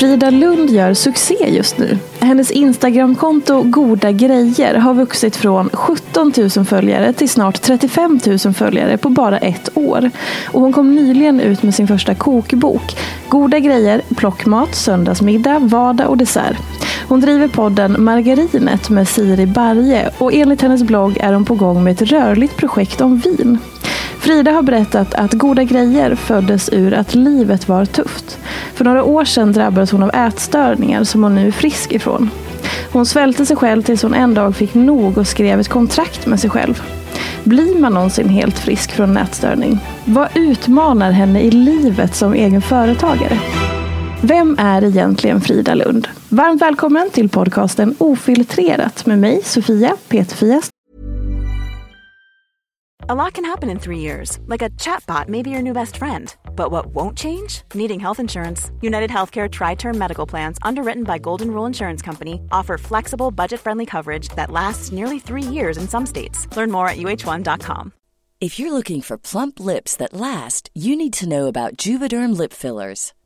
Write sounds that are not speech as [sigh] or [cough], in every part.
Frida Lund gör succé just nu. Hennes Instagramkonto Goda Grejer har vuxit från 17 000 följare till snart 35 000 följare på bara ett år. Och hon kom nyligen ut med sin första kokbok. Goda Grejer, plockmat, söndagsmiddag, vardag och dessert. Hon driver podden Margarinet med Siri Barje och enligt hennes blogg är hon på gång med ett rörligt projekt om vin. Frida har berättat att Goda Grejer föddes ur att livet var tufft. För några år sedan drabbades hon av ätstörningar som hon nu är frisk ifrån. Hon svälte sig själv tills hon en dag fick nog och skrev ett kontrakt med sig själv. Blir man någonsin helt frisk från nätstörning? ätstörning? Vad utmanar henne i livet som egen företagare? Vem är egentligen Frida Lund? Varmt välkommen till podcasten Ofiltrerat med mig, Sofia Peterfia A lot can happen in three years, like a chatbot may be your new best friend. But what won't change? Needing health insurance. United Healthcare Tri Term Medical Plans, underwritten by Golden Rule Insurance Company, offer flexible, budget friendly coverage that lasts nearly three years in some states. Learn more at uh1.com. If you're looking for plump lips that last, you need to know about Juvederm lip fillers.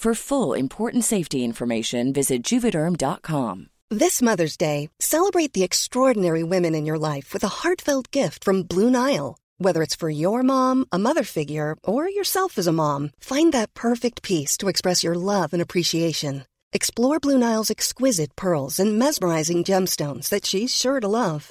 For full important safety information, visit juvederm.com. This Mother's Day, celebrate the extraordinary women in your life with a heartfelt gift from Blue Nile. Whether it's for your mom, a mother figure, or yourself as a mom, find that perfect piece to express your love and appreciation. Explore Blue Nile's exquisite pearls and mesmerizing gemstones that she's sure to love.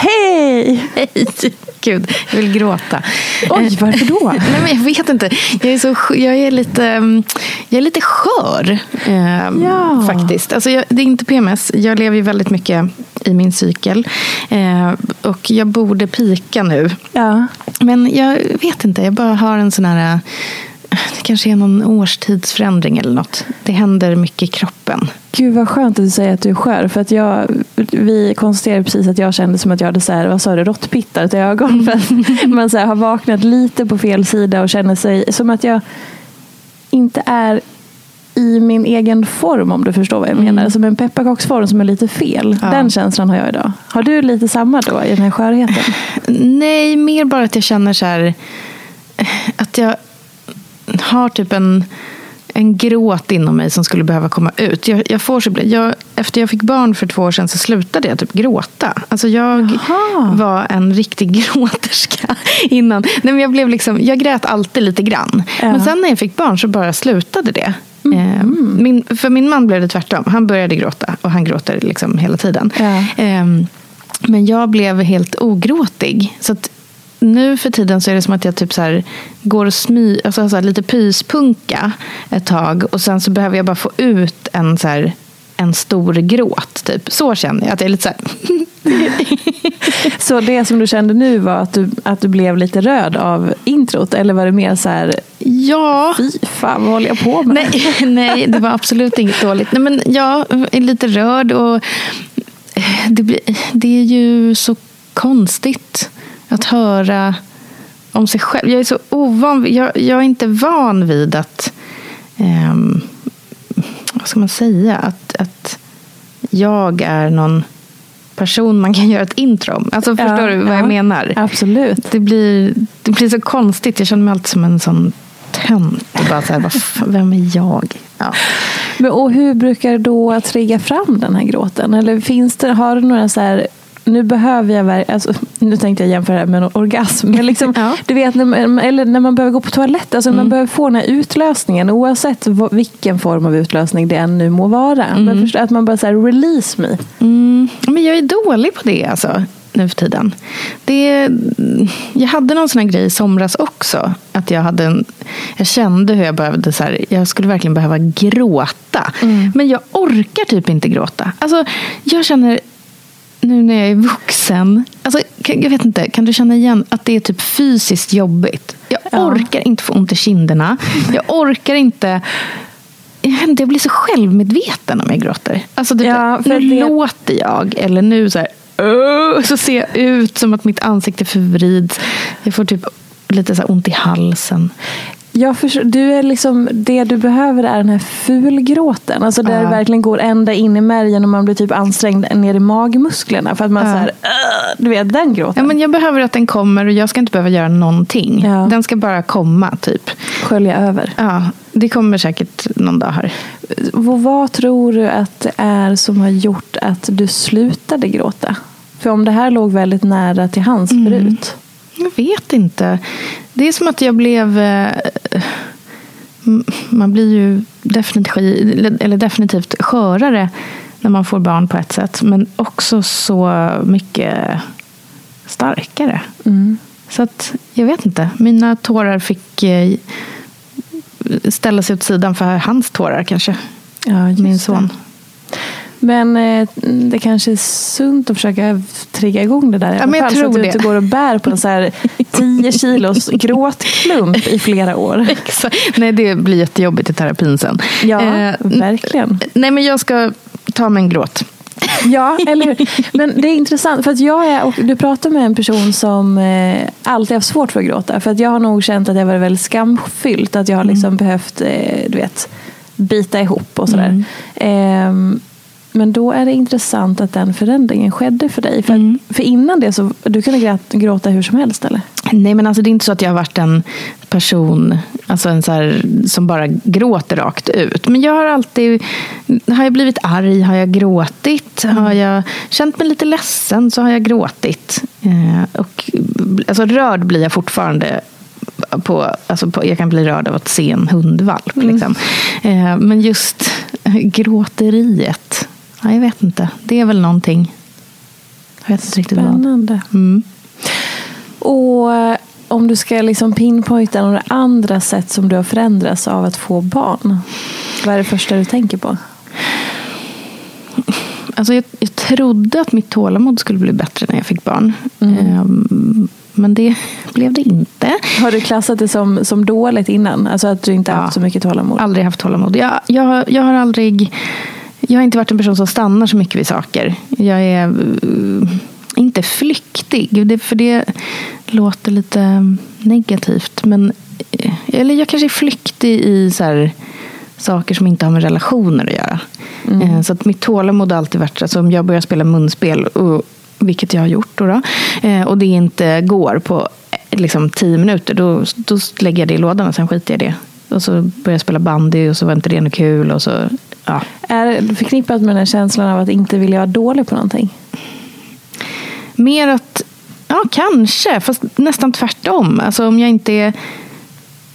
Hej! Hej! Gud, jag vill gråta. Oj, varför då? [laughs] Nej, men jag vet inte. Jag är, så, jag är, lite, mm, jag är lite skör, eh, Ja. faktiskt. Alltså jag, det är inte PMS. Jag lever ju väldigt mycket i min cykel. Eh, och jag borde pika nu. Ja. Men jag vet inte, jag bara har en sån här... eh, Det kanske är någon årstidsförändring eller något. Det händer mycket i kroppen. Gud vad skönt att du säger att du är skör. För att jag, vi konstaterade precis att jag kände som att jag hade så här, vad sa du, råttpittar till ögon. Att man så här, har vaknat lite på fel sida och känner sig som att jag inte är i min egen form om du förstår vad jag menar. Som en pepparkaksform som är lite fel. Ja. Den känslan har jag idag. Har du lite samma då i den här skörheten? [laughs] Nej, mer bara att jag känner så här... Att jag har typ en, en gråt inom mig som skulle behöva komma ut. Jag, jag får så, jag, efter jag fick barn för två år sedan så slutade jag typ gråta. Alltså jag Jaha. var en riktig [laughs] gråterska innan. Nej, men jag, blev liksom, jag grät alltid lite grann. Ja. Men sen när jag fick barn så bara slutade det. Mm. Eh, Min, för min man blev det tvärtom. Han började gråta och han gråter liksom hela tiden. Ja. Ehm, men jag blev helt ogråtig. Så nu för tiden så är det som att jag typ så här går och smy, alltså så här lite pyspunka ett tag. Och sen så behöver jag bara få ut en, så här, en stor gråt. Typ. Så känner jag. Att jag är lite så här, [laughs] [laughs] Så det som du kände nu var att du, att du blev lite röd av introt? Eller var det mer så här, ja. fy fan vad håller jag på med? Nej, [laughs] nej, det var absolut inget dåligt. Nej, men jag är lite rörd och det, blir, det är ju så konstigt att höra om sig själv. Jag är så ovan. Jag, jag är inte van vid att... ehm, vad ska man säga? Att, att jag är någon person man kan [laughs] göra ett intro om. Alltså, Ja, förstår du vad ja. jag menar? Absolut. Det blir, det blir så konstigt. Jag känner mig alltid som en sån tönt. Bara så här, vem är jag? Ja. Men, och hur brukar då trigga fram den här gråten? Eller finns det, har du några så här, nu behöver jag ver- alltså, nu tänkte jag jämföra det här med en orgasm. Men liksom, [laughs] Ja. Du vet, när man, eller när man behöver gå på toaletten, alltså när man behöver få den här utlösningen, oavsett vad, vilken form av utlösning det än nu må vara. Men förstå, att man bara säger release me. Mm, men jag är dålig på det alltså, nu för tiden. Det, jag hade någon sån här grej i somras också. Att jag, hade en, jag kände hur jag behövde, så här, jag skulle verkligen behöva gråta. Men jag orkar typ inte gråta. Alltså, jag känner nu när jag är vuxen. Alltså, kan- jag vet inte, kan du känna igen att det är typ fysiskt jobbigt? Jag Ja. orkar inte få ont i kinderna. Jag orkar inte... Jag, blir så självmedveten om jag gråter. Alltså typ, Ja, nu det- låter jag, eller nu så här, så ser jag ut som att mitt ansikte förvrids. Jag får typ lite så ont i halsen. Jag förstår, du är liksom, det du behöver är den här fulgråten. Alltså där Ja. det verkligen går ända in i märgen och man blir typ ansträngd ner i magmusklerna. För att man Ja. så här, "Åh", du vet den gråten. Ja, men jag behöver att den kommer och jag ska inte behöva göra någonting. Ja. Den ska bara komma, typ. Skölja över. Ja, det kommer säkert någon dag här. Och vad tror du att det är som har gjort att du slutade gråta? För om det här låg väldigt nära till hands Mm. förut. Jag vet inte. Det är som att jag blev... eh, Man blir ju definitivt, eller definitivt skörare när man får barn på ett sätt. Men också så mycket starkare. Mm. Så att, jag vet inte. Mina tårar fick eh, ställa sig åt sidan för hans tårar kanske. Ja, Min det. Men eh, det kanske är sunt att försöka trigga igång det där Ja, men jag fall. Så att tror du inte går och bär på en så här 10 kilos [laughs] gråtklump i flera år. [laughs] Exakt. Nej, det blir jättejobbigt i terapin sen. Ja, Eh, verkligen. Nej, men jag ska ta mig en gråt. [laughs] Ja, eller hur? Men det är intressant, för att jag är, du pratar med en person som eh, alltid haft svårt för att gråta. För att jag har nog känt att jag varit väldigt skamfyllt. Att jag har liksom behövt, eh, du vet, bita ihop och sådär. Ehm, men då är det intressant att den förändringen skedde för dig. För, att, för innan det så du kunde gråta hur som helst eller? Nej, men alltså det är inte så att jag har varit en person alltså en så här, som bara gråter rakt ut. Men jag har alltid... Har jag blivit arg har jag gråtit. Har jag känt mig lite ledsen så har jag gråtit. Eh, och, alltså, rörd blir jag fortfarande på, alltså på, jag kan bli rörd av att se en hundvalp. Mm. Liksom. Eh, men just gråteriet, ja, jag vet inte. Det är väl någonting. Jag vet inte riktigt vad. Spännande. Mm. Och eh, om du ska liksom pinpointa några andra sätt som du har förändrats av att få barn. Vad är det första du tänker på? Alltså jag, jag trodde att mitt tålamod skulle bli bättre när jag fick barn. Mm. Ehm, men det blev det inte. Har du klassat det som, som dåligt innan? Alltså att du inte har Ja. haft så mycket tålamod? Aldrig haft tålamod. Jag, jag, jag har aldrig... Jag har inte varit en person som stannar så mycket vid saker. Jag är eh, inte flyktig, för det låter lite negativt. Men, eh, eller jag kanske är flyktig i så här, saker som inte har med relationer att göra. Eh, Så att mitt tålamod har alltid varit, alltså om jag börjar spela munspel, och, vilket jag har gjort då, då och det inte går på liksom, tio minuter, då, då lägger jag det i lådan och sen skiter jag i det. Och så börjar jag spela bandy och så var inte det något kul. Och så, ja. Är det förknippat med den här känslan av att inte vilja vara dålig på någonting? Mer att, ja kanske, fast nästan tvärtom. Alltså om jag inte är,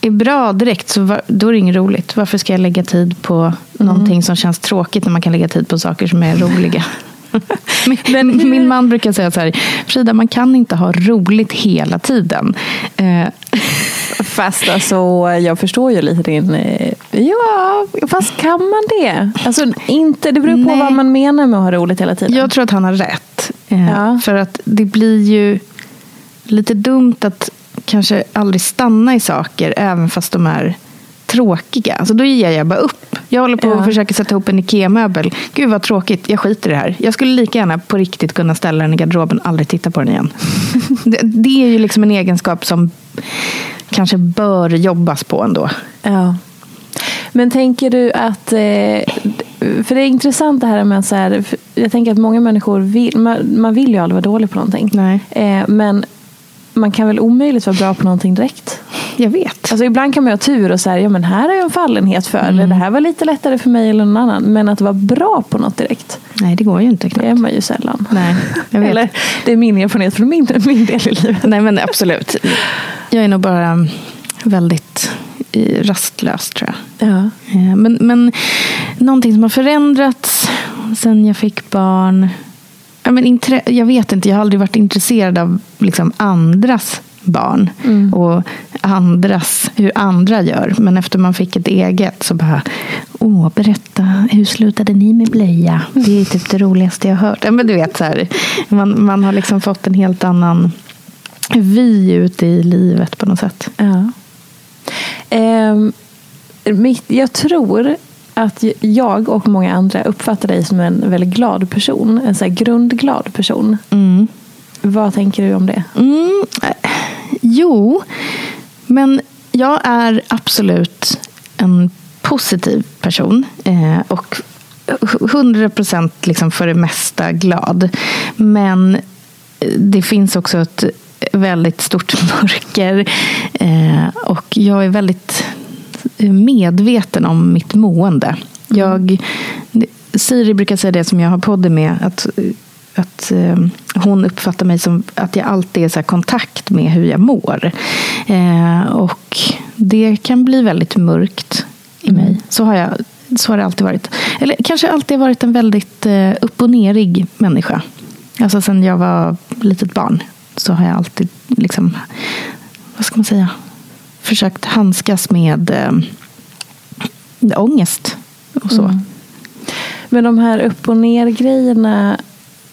är bra direkt så var, då är det inget roligt. Varför ska jag lägga tid på någonting som känns tråkigt när man kan lägga tid på saker som är [laughs] roliga? min, min man brukar säga så här, Frida man kan inte ha roligt hela tiden. Eh, Fast alltså, jag förstår ju lite din... eh, Ja, fast kan man det? Alltså, inte, det beror på Nej. vad man menar med att ha roligt hela tiden. Jag tror att han har rätt. Eh, Ja. För att det blir ju lite dumt att kanske aldrig stanna i saker även fast de är tråkiga. Alltså då ger jag bara upp. Jag håller på Ja. och försöker sätta ihop en IKEA-möbel. Gud vad tråkigt, jag skiter i det här. Jag skulle lika gärna på riktigt kunna ställa den i garderoben och aldrig titta på den igen. [laughs] det, det är ju liksom en egenskap som kanske bör jobbas på ändå. Ja. Men tänker du att... eh, För det är intressant det här med att så här, jag tänker att många människor vill, man, man vill ju aldrig vara dålig på någonting. Nej. Eh, Men man kan väl omöjligt vara bra på någonting direkt? Jag vet. Alltså ibland kan man ha tur och säga, ja men här har jag en fallenhet för. Eller det här var lite lättare för mig eller någon annan. Men att vara bra på något direkt, Nej, det går ju inte det knappt. är man ju sällan. Nej, jag vet. Eller det är min erfarenhet från min, min del i livet. Nej men absolut. Jag är nog bara väldigt eh, rastlös tror jag. Ja. Eh, Men, men någonting som har förändrats sen jag fick barn. Ja, men intre- jag vet inte, jag har aldrig varit intresserad av liksom andras barn. Och andras, hur andra gör. Men efter man fick ett eget så bara, åh berätta, hur slutade ni med blöja? Det är typ det roligaste jag hört. Ja, men du vet, så här, man, man har liksom fått en helt annan vy ute i livet på något sätt. Ja. Ehm, mitt, jag tror att jag och många andra uppfattar dig som en väldigt glad person. En så grundglad person. Mm. Vad tänker du om det? Mm, jo, men jag är absolut en positiv person. Eh, och 100 procent liksom för det mesta glad. Men det finns också ett väldigt stort [laughs] mörker. Eh, och jag är väldigt medveten om mitt mående. Jag, Siri brukar säga det som jag har podden med. Att, att eh, hon uppfattar mig som att jag alltid är i kontakt med hur jag mår. Eh, och det kan bli väldigt mörkt i mig. Så har, jag, så har det alltid varit. Eller kanske alltid varit en väldigt eh, upp och nerig människa. Alltså sen jag var litet barn så har jag alltid liksom, vad ska man säga, försökt handskas med eh, ångest och så. Men de här upp och ner grejerna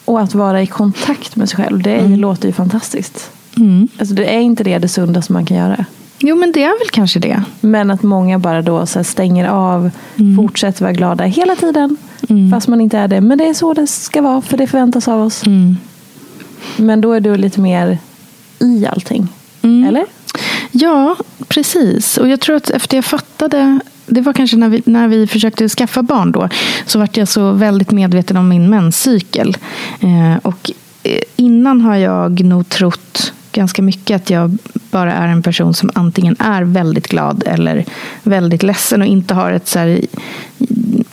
och att vara i kontakt med sig själv. Det låter ju fantastiskt. Mm. Alltså det är inte det det sundaste man kan göra. Jo, men det är väl kanske det. Men att många bara då så stänger av, fortsätter vara glada hela tiden. Fast man inte är det. Men det är så det ska vara, för det förväntas av oss. Mm. Men då är du lite mer i allting. Eller? Ja, precis. Och jag tror att efter jag fattade det var kanske när vi, när vi försökte skaffa barn då. Så vart jag så väldigt medveten om min menscykel. Eh, och eh, innan har jag nog trott ganska mycket att jag bara är en person som antingen är väldigt glad eller väldigt ledsen och inte har ett så här,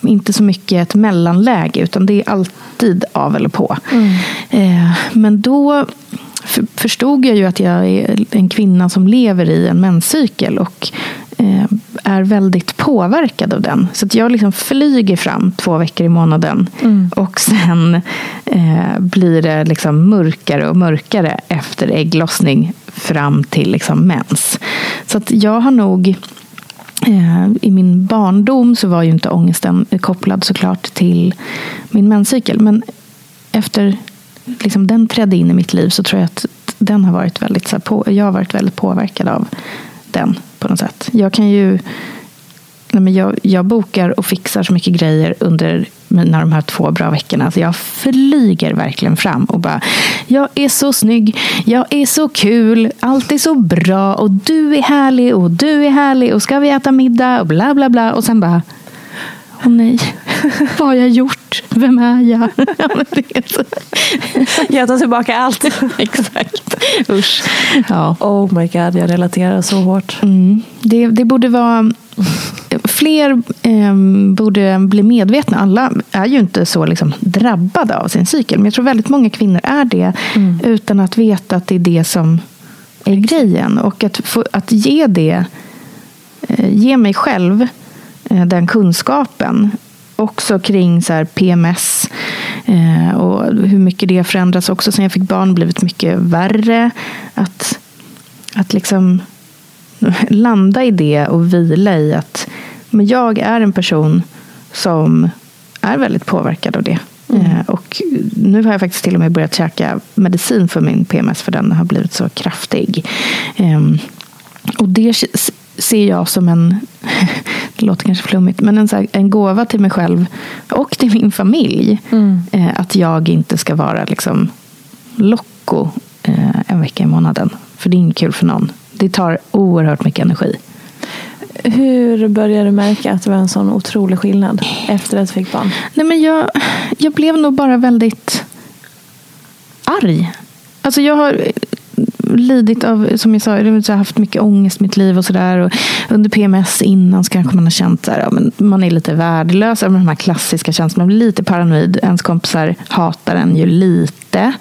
inte så mycket ett mellanläge utan det är alltid av eller på. Eh, men då förstod jag ju att jag är en kvinna som lever i en menscykel och eh, är väldigt påverkad av den. Så att jag liksom flyger fram två veckor i månaden mm. och sen eh, blir det liksom mörkare och mörkare efter ägglossning fram till liksom mens. Så att jag har nog eh, i min barndom så var ju inte ångesten kopplad såklart till min menscykel. Men efter liksom den trädde in i mitt liv så tror jag att den har varit väldigt, så på, jag har varit väldigt påverkad av den på något sätt. Jag kan ju nej men jag, jag bokar och fixar så mycket grejer under mina de här två bra veckorna. Så jag flyger verkligen fram och bara Jag är så snygg, jag är så kul, allt är så bra och du är härlig och du är härlig och ska vi äta middag och bla bla bla. Och sen bara Åh oh, nej, [laughs] vad har jag gjort? Vem är jag? [laughs] jag tar tillbaka allt. [laughs] Exakt. Usch. Ja. Oh my god, jag relaterar så hårt. Mm. Det, det borde vara fler eh, borde bli medvetna. Alla är ju inte så liksom, drabbade av sin cykel. Men jag tror väldigt många kvinnor är det. Mm. Utan att veta att det är det som är grejen. Och att, få, att ge det, eh, ge mig själv den kunskapen. Också kring så PMS eh, och hur mycket det förändras också sen jag fick barn. blivit mycket värre. Att, att liksom [laughs] landa i det och vila i att men jag är en person som är väldigt påverkad av det. Mm. Eh, och nu har jag faktiskt till och med börjat käka medicin för min PMS för den har blivit så kraftig. Ehm, och det ser jag som en, det låter kanske flummigt, men en, så här, en gåva till mig själv och till min familj. Mm. Eh, att jag inte ska vara liksom locko eh, en vecka i månaden. För det är inget kul för någon. Det tar oerhört mycket energi. Hur började du märka att det var en sån otrolig skillnad efter att du fick barn? Nej, men jag, jag blev nog bara väldigt arg. Alltså jag har lidit av, som jag sa, jag har haft mycket ångest i mitt liv och sådär. Under PMS innan så kanske man har känt här, ja, men man är lite värdelös. De här klassiska känslorna. Man blir lite paranoid. Ens kompisar hatar en ju lite.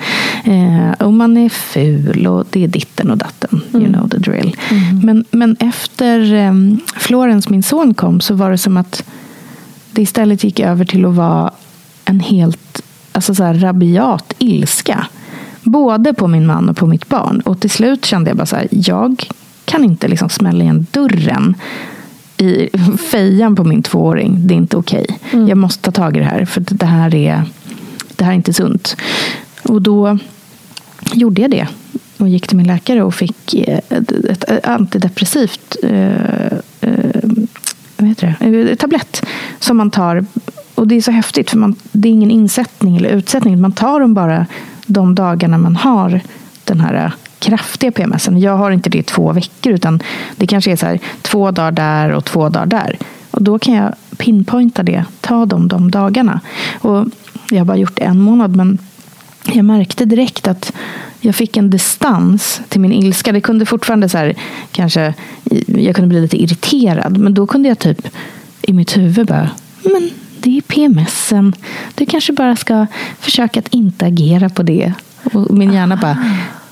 Eh, och man är ful och det är ditten och datten. Mm. You know the drill. Mm. Men, men efter eh, Florens, min son, kom så var det som att det istället gick över till att vara en helt alltså så rabiat ilska. Både på min man och på mitt barn. Och till slut kände jag bara så här, jag kan inte liksom smälla igen dörren i fejan på min tvååring. Det är inte okej. Okay. Mm. Jag måste ta tag i det här. För det här är, det här är inte sunt. Och då gjorde jag det. Och gick till min läkare och fick ett antidepressivt eh, eh, vad heter det? tablett. Som man tar. Och det är så häftigt. För man, det är ingen insättning eller utsättning. Man tar dem bara de dagarna man har den här äh, kraftiga PMSen. Jag har inte det i två veckor utan det kanske är så här, två dagar där och två dagar där. Och då kan jag pinpointa det, ta dem de dagarna. Och jag har bara gjort en månad men jag märkte direkt att jag fick en distans till min ilska. Det kunde fortfarande så här, kanske, jag kunde bli lite irriterad. Men då kunde jag typ i mitt huvud bara, men det är PMSen. Du kanske bara ska försöka att inte agera på det. Och min hjärna bara,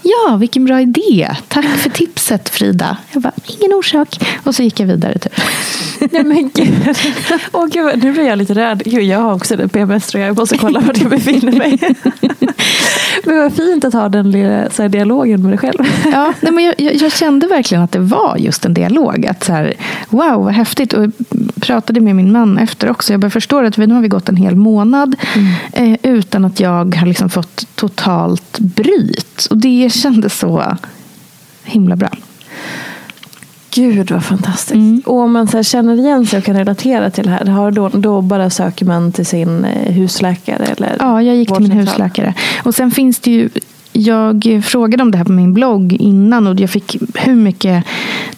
ja, vilken bra idé. Tack för tipset Frida. Jag bara, ingen orsak. Och så gick jag vidare. Typ. Nej men gud. Åh, gud. Nu blir jag lite rädd. Gud, jag har också en PMS tror jag. Jag måste kolla var jag befinner mig. [laughs] men vad fint att ha den lilla så här, dialogen med dig själv. ja, nej, men jag, jag, kände verkligen att det var just en dialog. Att så här, wow, vad häftigt. Och jag pratade med min man efter också. Jag bara förstår att vi, nu har vi gått en hel månad mm. eh, utan att jag har liksom fått totalt bryt. Och det kändes så himla bra. Gud vad fantastiskt. Mm. Och om man så känner igen sig och kan relatera till det här, har då, då bara söker man till sin eh, husläkare? Eller ja, jag gick till min husläkare. Och sen finns det ju jag frågade om det här på min blogg innan och jag fick hur mycket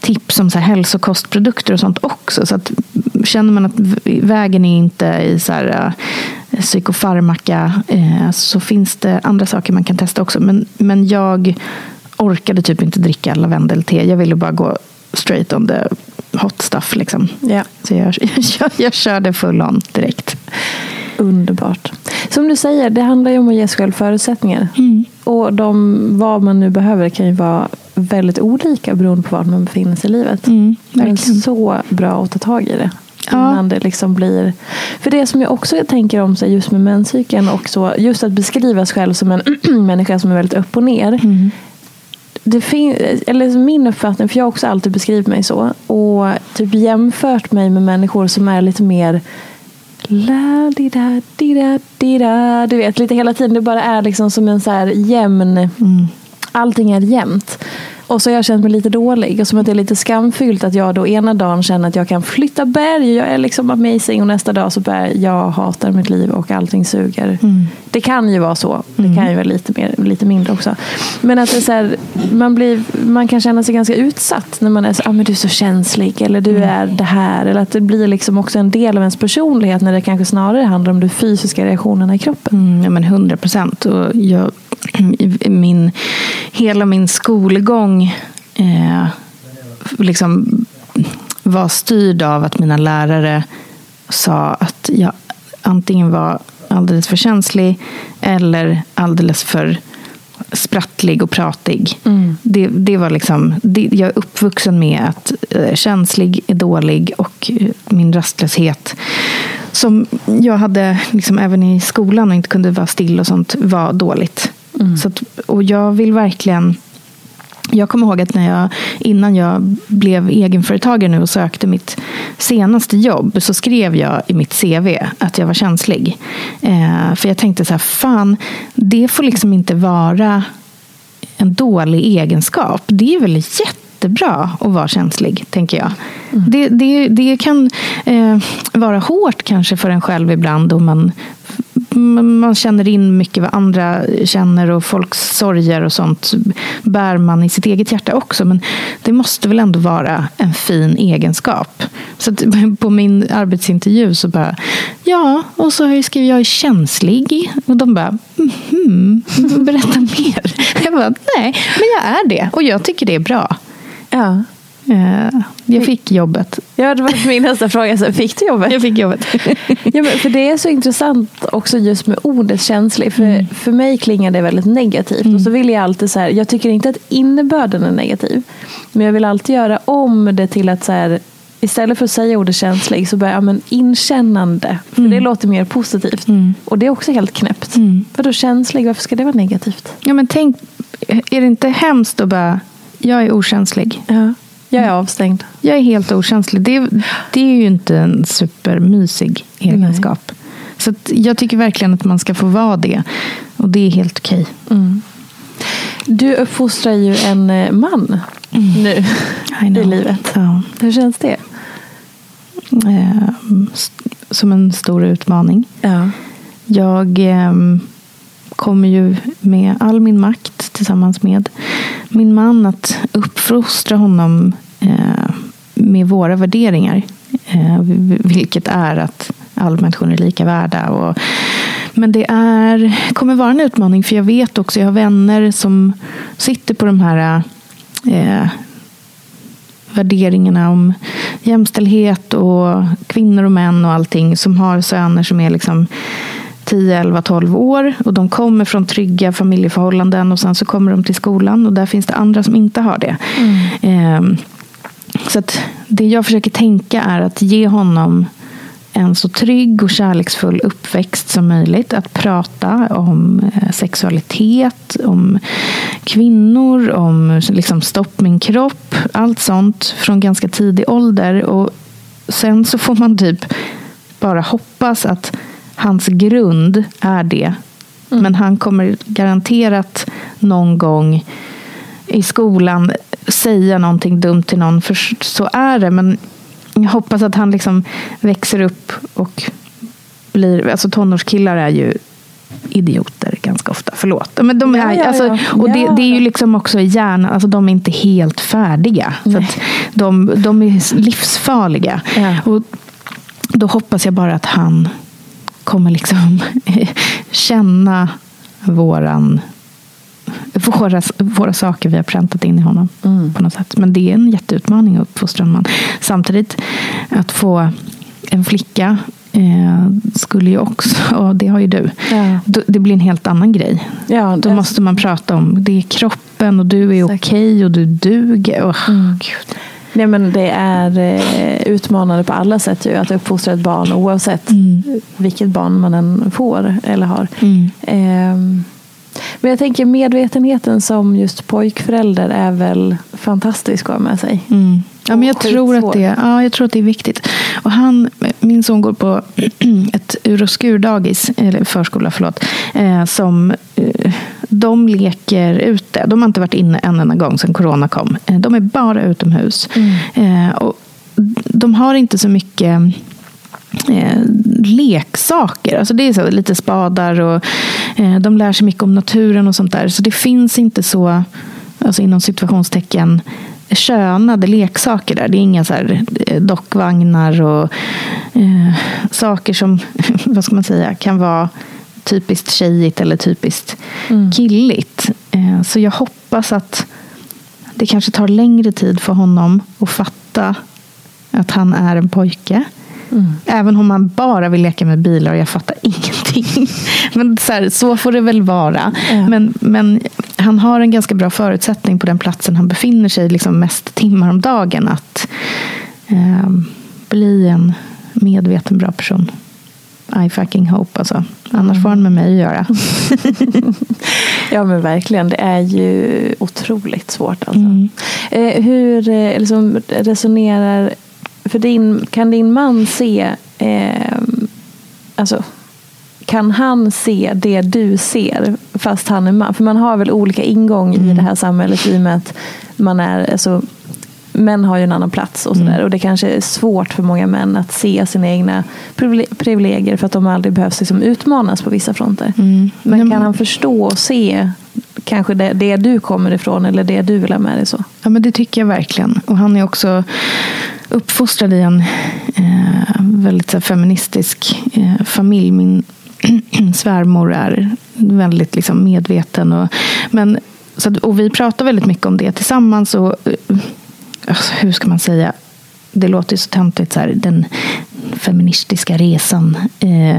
tips om så här hälsokostprodukter och sånt också. Så att, känner man att vägen är inte i så här, uh, psykofarmaka uh, så finns det andra saker man kan testa också. Men, men jag orkade typ inte dricka lavendelte. Jag ville bara gå straight on the hot stuff. Liksom. Yeah. Så jag, [laughs] jag, jag körde full on direkt. Underbart. Som du säger, det handlar ju om att ge sig själv förutsättningar. Mm. Och de, vad man nu behöver kan ju vara väldigt olika beroende på var man befinner sig i livet. Mm, Men verkligen. så bra att ta tag i det. Ja. Innan det liksom blir... För det som jag också tänker om sig just med menscykeln och så, just att beskriva sig själv som en [clears throat] människa som är väldigt upp och ner. Mm. Det fin- eller min uppfattning, för jag har också alltid beskrivit mig så. Och typ jämfört mig med människor som är lite mer La di da di da di da. Du vet, lite hela tiden. Det bara är liksom som en så här jämn... Allting är jämnt. Och så har jag känt mig lite dålig. Och som att det är lite skamfyllt att jag då ena dagen känner att jag kan flytta berg. Jag är liksom amazing. Och nästa dag så börjar jag hatar mitt liv och allting suger. Det kan ju vara så. Det kan ju vara lite, mer, lite mindre också. Men att det är så här, man, blir, man kan känna sig ganska utsatt när man är så ah, men du är så känslig. Eller du är det här. Eller att det blir liksom också en del av ens personlighet. När det kanske snarare handlar om de fysiska reaktionerna i kroppen. Mm, ja, men 100 procent. Jag, min, hela min skolgång eh, liksom var styrd av att mina lärare sa att jag antingen var alldeles för känslig eller alldeles för sprattlig och pratig. Det, det var liksom, det, jag är uppvuxen med att eh, känslig är dålig och eh, min rastlöshet som jag hade liksom även i skolan och inte kunde vara still och sånt var dåligt. Så att, och jag vill verkligen jag kommer ihåg att när jag, innan jag blev egenföretagare nu och sökte mitt senaste jobb så skrev jag i mitt CV att jag var känslig. Eh, för jag tänkte så här, fan, det får liksom inte vara en dålig egenskap. Det är väl jättebra att vara känslig, tänker jag. Det, det, det kan eh, vara hårt kanske för en själv ibland om man man känner in mycket vad andra känner och folks sorger och sånt bär man i sitt eget hjärta också. Men det måste väl ändå vara en fin egenskap. Så att [laughs] på min arbetsintervju så bara, ja, och så har jag skrivit jag är känslig. Och de bara, mm, berätta [laughs] mer. Jag bara, nej, men jag är det. Och jag tycker det är bra. Ja. Eh, Jag fick jobbet. Ja, det var min nästa fråga. Så fick du jobbet? Jag fick jobbet. [laughs] Ja, men för det är så intressant också just med ordet känslig. För, Mm. för mig klingar det väldigt negativt. Och så vill jag alltid så här, jag tycker inte att innebörden är negativ. Men jag vill alltid göra om det till att så här, istället för att säga ordet känslig så börjar jag men inkännande. För Mm. det låter mer positivt. Och det är också helt knäppt. För då känslig, varför ska det vara negativt? Ja, men tänk, är det inte hemskt att bara, jag är okänslig. Ja. Jag är avstängd. Jag är helt okänslig. Det, det är ju inte en supermysig egenskap. Så att jag tycker verkligen att man ska få vara det. Och det är helt okej. Du uppfostrar ju en eh, man nu I livet. Ja. Hur känns det? Eh, s- som en stor utmaning. Ja. Jag eh, kommer ju med all min makt tillsammans med min man att uppfostra honom eh, med våra värderingar. Eh, vilket är att alla människor är lika värda. Och, men det är, kommer vara en utmaning för jag vet också, jag har vänner som sitter på de här eh, värderingarna om jämställdhet och kvinnor och män och allting som har söner som är liksom 10, 11, 12 år och de kommer från trygga familjeförhållanden och sen så kommer de till skolan och där finns det andra som inte har det. Ehm, så det jag försöker tänka är att ge honom en så trygg och kärleksfull uppväxt som möjligt. Att prata om eh, sexualitet, om kvinnor, om liksom stopp min kropp. Allt sånt från ganska tidig ålder. Och sen så får man typ bara hoppas att hans grund är det. Men han kommer garanterat någon gång i skolan säga någonting dumt till någon. För så är det. Men jag hoppas att han liksom växer upp och blir... Alltså tonårskillar är ju idioter ganska ofta. Förlåt. Men de är, Ja, ja, ja. Alltså, och det, Ja. det är ju liksom också i hjärnan. Alltså de är inte helt färdiga. Så de, de är livsfarliga. Ja. Och då hoppas jag bara att han kommer liksom [laughs] känna våran våra, våra saker vi har präntat in i honom. på något sätt. Men det är en jätteutmaning att uppfostra en man. Samtidigt att få en flicka eh, skulle ju också, [laughs] och det har ju du, Ja. då- det blir en helt annan grej. Ja, Då måste man prata om, det är kroppen och du är okej och du duger. Oh, Mm. Gud. Nej, men det är eh, utmanande på alla sätt ju, att uppfostra ett barn oavsett Mm. vilket barn man än får eller har. Mm. Ehm, men jag tänker medvetenheten som just pojkförälder är väl fantastisk att ha med sig. Mm. Ja, men jag, tror att det, ja, jag tror att det är viktigt. Och han, min son går på [clears throat] ett ur och skurdagis, eller förskola, förlåt, eh, som eh, de leker ute. De har inte varit inne en enda gång sedan corona kom. Eh, de är bara utomhus. Eh, och de har inte så mycket eh, leksaker. Alltså det är så, lite spadar och eh, de lär sig mycket om naturen och sånt där. Så det finns inte så, alltså inom situationstecken, könade leksaker där. Det är inga så här eh, dockvagnar och eh, saker som, [laughs] vad ska man säga, kan vara typiskt tjejigt eller typiskt killigt. Eh, så jag hoppas att det kanske tar längre tid för honom att fatta att han är en pojke. Även om man bara vill leka med bilar och jag fattar [laughs] ingenting. Men så, här, så får det väl vara. Ja. Men, men han har en ganska bra förutsättning på den platsen han befinner sig liksom mest timmar om dagen att eh, bli en medveten bra person. I fucking hope alltså. Annars får han med mig att göra. [laughs] Ja men verkligen, det är ju otroligt svårt. Alltså. Mm. Eh, hur liksom, resonerar, för din, kan din man se, eh, alltså, kan han se det du ser fast han är man? För man har väl olika ingång i det här samhället i och med att man är, alltså, män har ju en annan plats och sådär. Och det kanske är svårt för många män att se sina egna privile- privilegier för att de aldrig behövs liksom utmanas på vissa fronter. Mm. Men kan han förstå och se kanske det, det du kommer ifrån eller det du vill ha med dig så? Ja, men det tycker jag verkligen. Och han är också uppfostrad i en eh, väldigt här, feministisk eh, familj. Min [clears throat] svärmor är väldigt liksom, medveten. Och, men, så, och vi pratar väldigt mycket om det tillsammans. Och, eh, alltså, hur ska man säga? Det låter ju så töntigt, så här, den feministiska resan. Eh,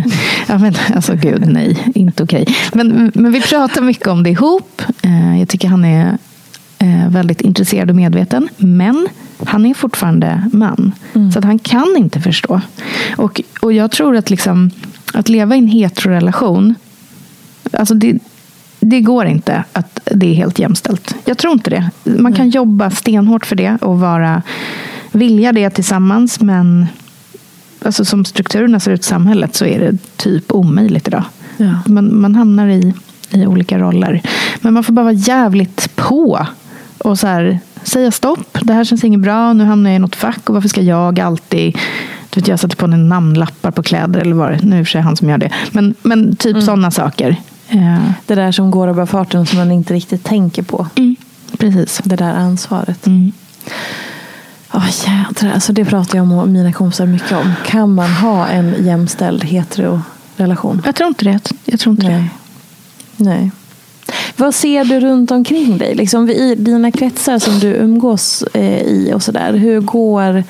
ja, men, alltså gud, nej, inte okej. Men, men vi pratar mycket om det ihop. Eh, jag tycker han är eh, väldigt intresserad och medveten. Men han är fortfarande man. Så att han kan inte förstå. Och, och jag tror att, liksom, att leva i en heterorelation, alltså det, det går inte att det är helt jämställt. Jag tror inte det. Man kan jobba stenhårt för det och vara, vilja det tillsammans. Men alltså, som strukturerna ser ut i samhället så är det typ omöjligt idag. Ja. Man, man hamnar i, i olika roller. Men man får bara vara jävligt på. Och så här, säga stopp, det här känns inget bra, nu hamnar jag i något fack och varför ska jag alltid du vet, jag satte på en namnlappar på kläder eller vad det Nu är för sig han som gör det. Men, men typ Mm. sådana saker. Eh, Det där som går av farten som man inte riktigt tänker på. mm, precis. Det där ansvaret. Mm. Ja jädrar, alltså det pratar jag med mina kompisar mycket om. Kan man ha en jämställd hetero-relation? Jag tror inte det. Jag tror inte det. Nej. Nej. Vad ser du runt omkring dig? Liksom i dina kretsar som du umgås eh, i och sådär. Hur går...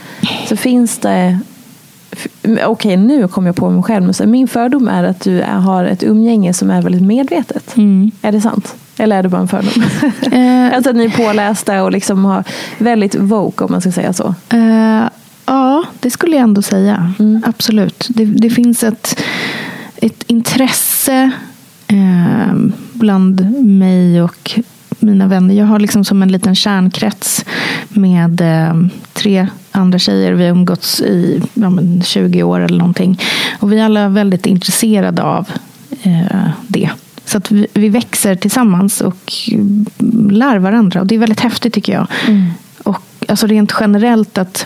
Så finns det... Okej, nu kommer jag på mig själv. Men så- min fördom är att du har ett umgänge som är väldigt medvetet. Mm. Är det sant? Eller är det bara en fördom? Eh, [laughs] alltså att ni är pålästa och liksom har väldigt woke om man ska säga så. Eh, ja, det skulle jag ändå säga. Mm. Absolut. Det, det finns ett, ett intresse eh, bland mig och mina vänner. Jag har liksom som en liten kärnkrets med eh, tre andra tjejer. Vi har umgåtts i ja, men 20 år eller någonting. Och vi är alla väldigt intresserade av eh, det. Så att vi, vi växer tillsammans och lär varandra. Och det är väldigt häftigt tycker jag. Och alltså rent generellt att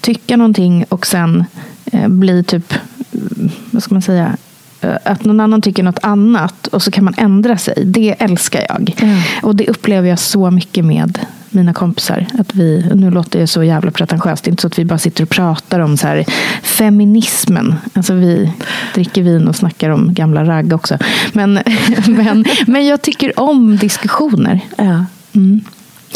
tycka någonting och sen eh, bli typ, mm, vad ska man säga, eh, att någon annan tycker något annat och så kan man ändra sig. Det älskar jag. Ja. Och det upplever jag så mycket med mina kompisar. Att vi, nu låter det så jävla pretentiöst, det är inte så att vi bara sitter och pratar om så här, feminismen. Alltså vi dricker vin och snackar om gamla ragg också. Men, [laughs] men, men jag tycker om diskussioner. Ja. Mm.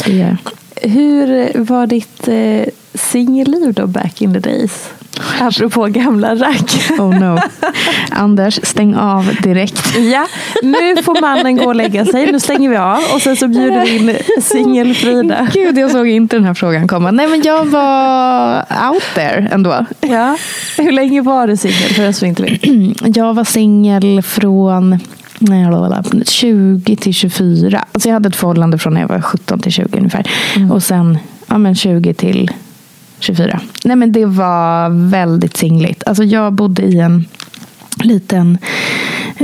Det Hur var ditt eh, singelliv då back in the days? Apropå gamla rack. Oh no. [laughs] Anders, stäng av direkt. Ja, nu får mannen gå och lägga sig. Nu stänger vi av och sen så bjuder vi in singel-Frida. Gud, jag såg inte den här frågan komma. Nej, men jag var out there ändå. Ja. Hur länge var du singel för den som inte vet? [clears throat] Jag var singel från 20 till 24. Alltså jag hade ett förhållande från när jag var 17 till 20 ungefär. Mm. Och sen ja, men 20 till 24. Nej men det var väldigt singligt. Alltså jag bodde i en liten...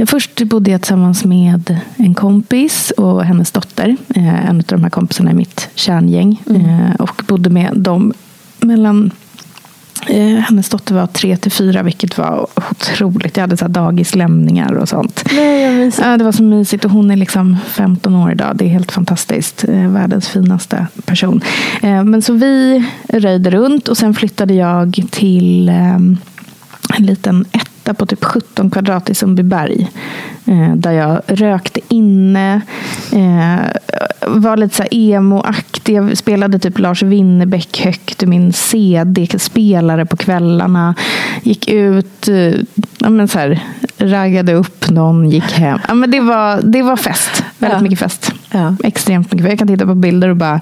Först bodde jag tillsammans med en kompis och hennes dotter. Eh, en av de här kompisarna i mitt kärngäng. Mm. Eh, och bodde med dem mellan Eh, hennes dotter var tre till fyra, vilket var otroligt. Jag hade så dagislämningar och sånt. Nej, det var så mysigt. Och hon är liksom 15 år idag. Det är helt fantastiskt. Eh, världens finaste person. Eh, men så vi röjde runt och sen flyttade jag till en liten etta på typ 17 kvadrat i Sundbyberg. Där jag rökte inne, var lite så emo-aktig. Jag spelade typ Lars Winnerbäck högt ur min CD-spelare på kvällarna. Gick ut, eh, ja, men så här, raggade upp någon, gick hem. Ja, men det, var, det var fest. Väldigt ja. mycket fest. Ja. Extremt mycket. Jag kan titta på bilder och bara,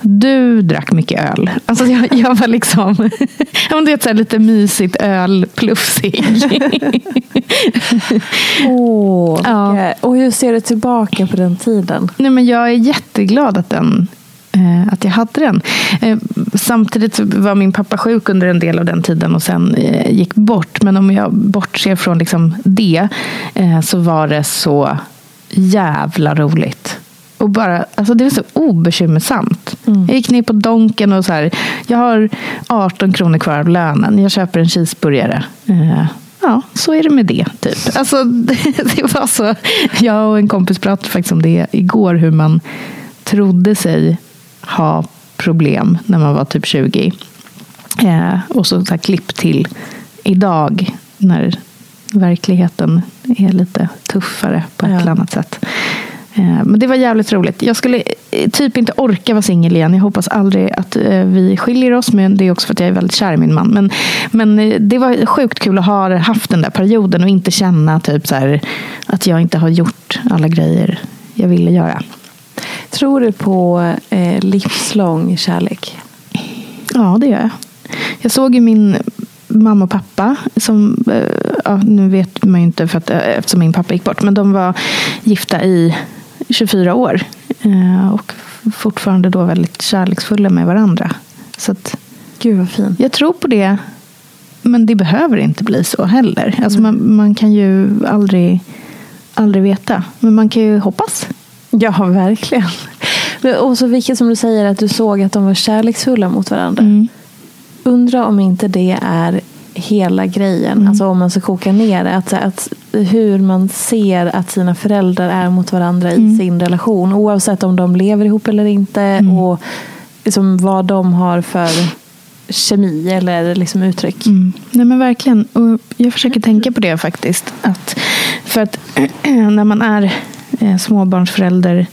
du drack mycket öl. Alltså jag, jag var liksom, [laughs] det är så lite mysigt ölplufsig. oh, ja. Och hur ser du tillbaka på den tiden? Nej, men jag är jätteglad att, den, eh, att jag hade den. Eh, samtidigt var min pappa sjuk under en del av den tiden och sen eh, gick bort. Men om jag bortser från liksom det så var det så jävla roligt. Och bara, alltså det var så obekymmersamt. Mm. Jag gick ner på Donken och så här, jag har 18 kronor kvar av lönen. Jag köper en cheeseburgare. Ja, så är det med det. Typ. Alltså, det, [laughs] det, var så. Jag och en kompis pratade faktiskt om det igår. Hur man trodde sig ha problem när man var typ 20. Eh, och så, så här, klipp till idag. När verkligheten är lite tuffare på ett ja. eller annat sätt. Eh, men det var jävligt roligt. Jag skulle eh, typ inte orka vara singel igen. Jag hoppas aldrig att eh, vi skiljer oss. Men det är också för att jag är väldigt kär i min man. Men, men det var sjukt kul att ha haft den där perioden och inte känna typ så här, att jag inte har gjort alla grejer jag ville göra. Tror du på eh, livslång kärlek? Ja, det gör jag. Jag såg ju min mamma och pappa, som, ja, nu vet man ju inte för att, eftersom min pappa gick bort, men de var gifta i 24 år. Eh, och fortfarande då väldigt kärleksfulla med varandra. Så att, Gud vad fint. Jag tror på det. Men det behöver inte bli så heller. Alltså man, man kan ju aldrig, aldrig veta. Men man kan ju hoppas. Ja, verkligen. Och så vilket som du säger att du såg att de var kärleksfulla mot varandra. Mm. Undra om inte det är hela grejen. Mm. Alltså om man ska koka ner det. Att, att, hur man ser att sina föräldrar är mot varandra mm. i sin relation. Oavsett om de lever ihop eller inte. Mm. Och liksom vad de har för kemi eller liksom uttryck. Mm. Nej men verkligen. Och jag försöker tänka på det faktiskt. Att, för att [clears throat] när man är eh, småbarnsförälder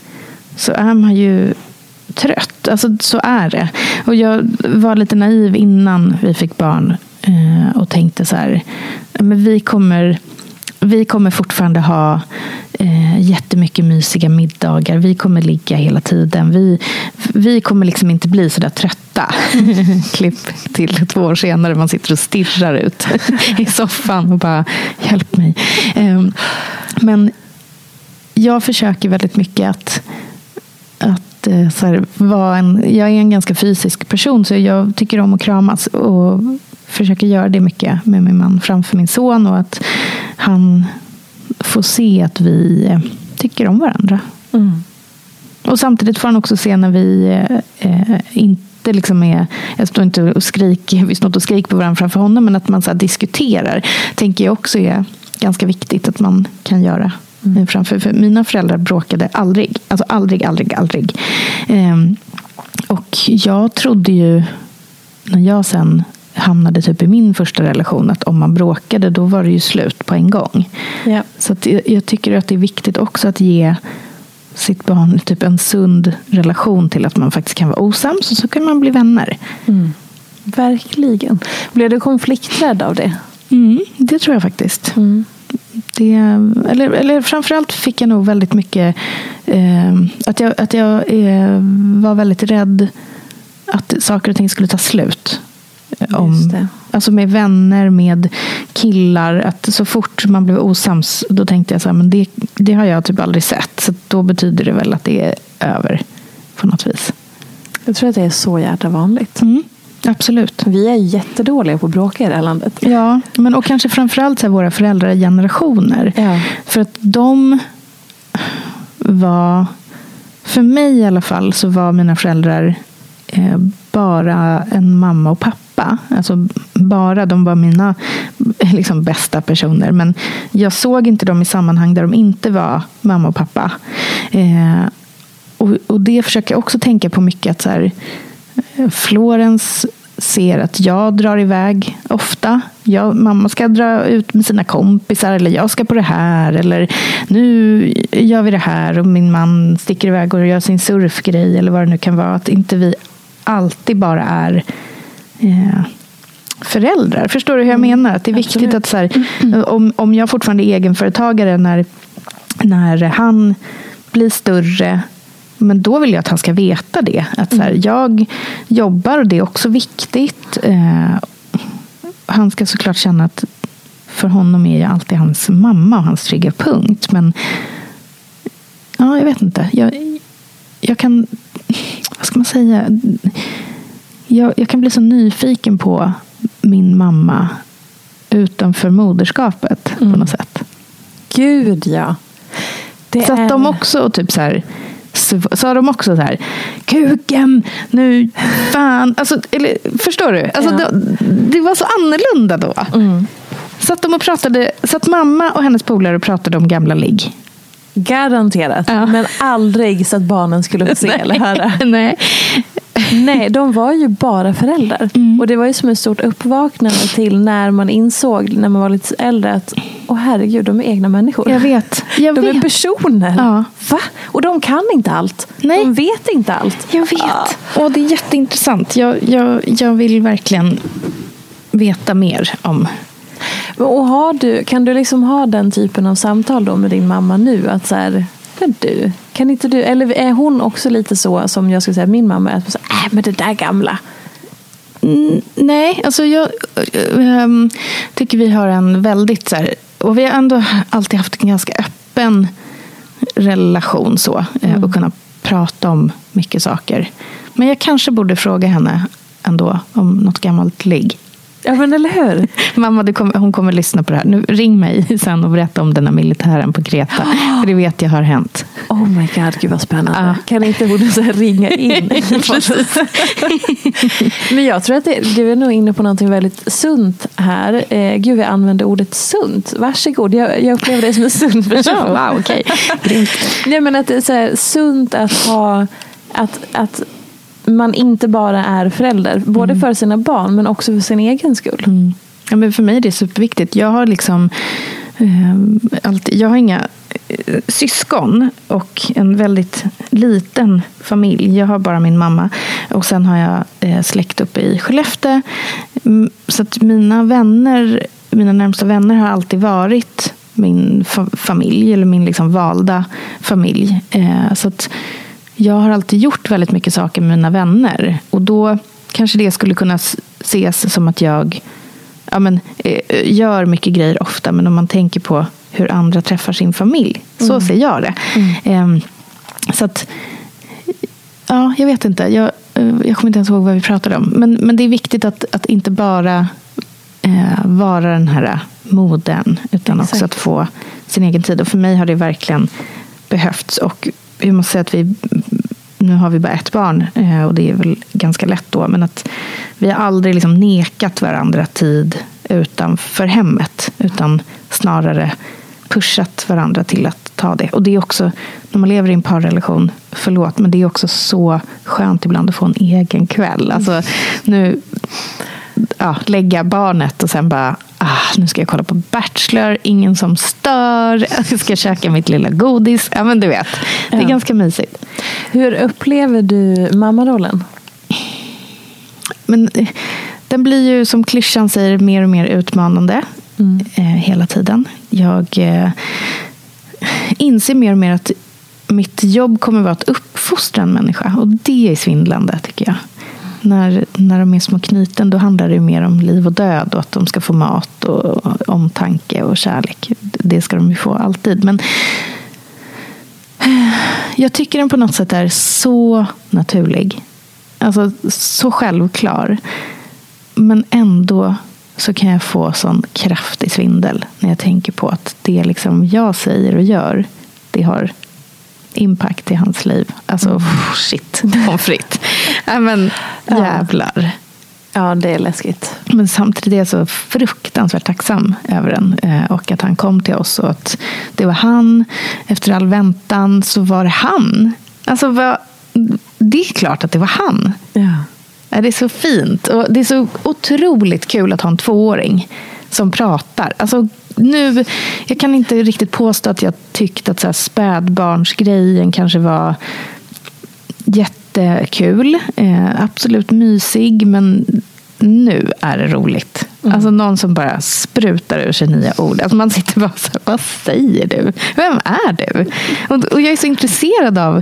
så är man ju trött. Alltså, så är det. Och jag var lite naiv innan vi fick barn Eh, och tänkte så här, men vi kommer vi kommer fortfarande ha eh, jättemycket mysiga middagar. Vi kommer ligga hela tiden. Vi, vi kommer liksom inte bli så där trötta. [laughs] Klipp till två år senare. Man sitter och stirrar ut [laughs] i soffan och bara hjälp mig. Eh, men jag försöker väldigt mycket att, att eh, så här, vara en, jag är en ganska fysisk person så jag tycker om att kramas. Och försöker göra det mycket med min man framför min son. Och att han får se att vi eh, tycker om varandra. Mm. Och samtidigt får han också se när vi eh, inte liksom är, jag står inte och skriker, vi står inte och skriker på varandra framför honom, men att man så diskuterar, tänker jag också är ganska viktigt att man kan göra. Mm. Framför, för mina föräldrar bråkade aldrig. Alltså aldrig, aldrig, aldrig. Eh, och jag trodde ju, när jag sen hamnade typ i min första relation att om man bråkade då var det ju slut på en gång. Ja. Så jag, tycker att det är viktigt också att ge sitt barn typ en sund relation till att man faktiskt kan vara osams och så kan man bli vänner. Mm. Verkligen. Blev du konflikträdd av det? Mm, det tror jag faktiskt. Det, eller, eller framförallt fick jag nog väldigt mycket eh, att jag, att jag eh, var väldigt rädd att saker och ting skulle ta slut. Om, alltså med vänner, med killar. Att så fort man blev osams, då tänkte jag så här, men det, det har jag typ aldrig sett. Så då betyder det väl att det är över på något vis. Jag tror att det är så jävla vanligt. Mm, absolut. Vi är jättedåliga på att bråka i det här landet. Ja, men och kanske framförallt så här, våra föräldragenerationer. Ja. För att de var, för mig i alla fall, så var mina föräldrar eh, bara en mamma och pappa. Alltså bara, de var mina [laughs] liksom, bästa personer. Men jag såg inte dem i sammanhang där de inte var mamma och pappa. Eh, och, och det försöker jag också tänka på mycket. att så här, eh, Florens ser att jag drar iväg ofta. Jag, mamma ska dra ut med sina kompisar eller jag ska på det här. Eller nu gör vi det här och min man sticker iväg och gör sin surfgrej eller vad det nu kan vara. Att inte vi alltid bara är eh, föräldrar. Förstår du hur jag menar? Att det är viktigt absolut. att så här, om, om jag fortfarande är egenföretagare när, när han blir större men då vill jag att han ska veta det. Att så här, Jag jobbar och det är också viktigt. Eh, han ska såklart känna att för honom är jag alltid hans mamma och hans trygga punkt. Men ja, jag vet inte. Jag, jag kan, vad ska man säga? Jag, jag kan bli så nyfiken på min mamma utanför moderskapet på något sätt. Gud ja. Det Så är... de också typ så här sa de också så här kuken, nu fan. Alltså, eller, förstår du? Alltså, Ja. det, det var så annorlunda då. Satt de och pratade, satt mamma och hennes polare och pratade om gamla ligg. Garanterat. Ja. Men aldrig så att barnen skulle få se eller höra. [laughs] Nej. Nej, de var ju bara föräldrar. Mm. Och det var ju som ett stort uppvaknande till när man insåg, när man var lite äldre, att åh herregud, de är egna människor. Jag vet. Jag de är vet. personer. Ja. Va? Och de kan inte allt. Nej. De vet inte allt. Jag vet. Och det är jätteintressant. Jag, jag, jag vill verkligen veta mer om Och har du, kan du liksom ha den typen av samtal då med din mamma nu? Att så här, men du, kan inte du, eller är hon också lite så som jag skulle säga min mamma är? Att så, äh, men det där gamla. Mm, Nej, alltså jag ehm, tycker vi har en väldigt så här, och vi har ändå alltid haft en ganska öppen relation så eh, och kunna prata om mycket saker. Men jag kanske borde fråga henne ändå om något gammalt ligg. Ja men eller hur? Mamma, kommer, hon kommer lyssna på det här. Nu, ring mig sen och berätta om den här militären på Kreta. [gasps] För det vet jag har hänt. Oh my god, gud vad spännande. Ja. Kan inte hon så ringa in? [laughs] [laughs] Men jag tror att det, du är nog inne på något väldigt sunt här. Eh, gud, vi använder ordet sunt. Varsågod, jag, jag upplever dig som en sund [laughs] person. wow. Grymt. Nej, men att det är så här, sunt att ha att, att man inte bara är förälder. Både för sina barn men också för sin egen skull. Ja, men för mig är det superviktigt. Jag har liksom eh, alltid, jag har inga eh, syskon och en väldigt liten familj. Jag har bara min mamma och sen har jag eh, släkt uppe i Skellefteå. Mm, Så att mina vänner, mina närmsta vänner har alltid varit min fa- familj eller min liksom valda familj. Eh, så att jag har alltid gjort väldigt mycket saker med mina vänner och då kanske det skulle kunna ses som att jag ja, men, eh, gör mycket grejer ofta, men om man tänker på hur andra träffar sin familj. Så ser jag det. Ehm, så att, ja, jag vet inte. Jag, eh, jag kommer inte ens ihåg vad vi pratade om. Men, men det är viktigt att, att inte bara eh, vara den här moden, utan Exakt. också att få sin egen tid. Och för mig har det verkligen behövts. Och jag måste säga att vi nu har vi bara ett barn eh, och det är väl ganska lätt då. Men att vi har aldrig liksom nekat varandra tid utanför hemmet. Utan snarare pushat varandra till att ta det. Och det är också, när man lever i en parrelation, förlåt, men det är också så skönt ibland att få en egen kväll. Alltså nu, ja, lägga barnet och sen bara, ah, nu ska jag kolla på Bachelor, ingen som stör, [laughs] jag ska käka mitt lilla godis. Ja, men du vet, det är Ja. ganska mysigt. Hur upplever du mammarollen? Men eh, den blir ju som klyschan säger mer och mer utmanande Mm. eh, hela tiden. Jag eh, inser mer och mer att mitt jobb kommer vara att uppfostra en människa. Och det är svindlande tycker jag. När, när de är små knyten då handlar det ju mer om liv och död och att de ska få mat och omtanke och kärlek. Det ska de ju få alltid. Men eh, jag tycker den på något sätt är så naturlig. Alltså så självklar. Men ändå så kan jag få sån kraftig svindel när jag tänker på att det liksom jag säger och gör, det har impact i hans liv. Alltså Mm. shit, [laughs] pommes frites. Nej, men jävlar. Ja, det är läskigt. Men samtidigt är jag så fruktansvärt tacksam över den. eh, Och att han kom till oss och att det var han. Efter all väntan så var det han. Alltså, det är klart att det var han. Ja, Det är så fint. Och det är så otroligt kul att ha en tvååring som pratar. Alltså, nu, jag kan inte riktigt påstå att jag tyckte att så här spädbarnsgrejen kanske var jättekul. Eh, absolut mysig, men nu är det roligt. Alltså någon som bara sprutar ur sig nya ord. Alltså man sitter bara så här, vad säger du? Vem är du? Och, och jag är så intresserad av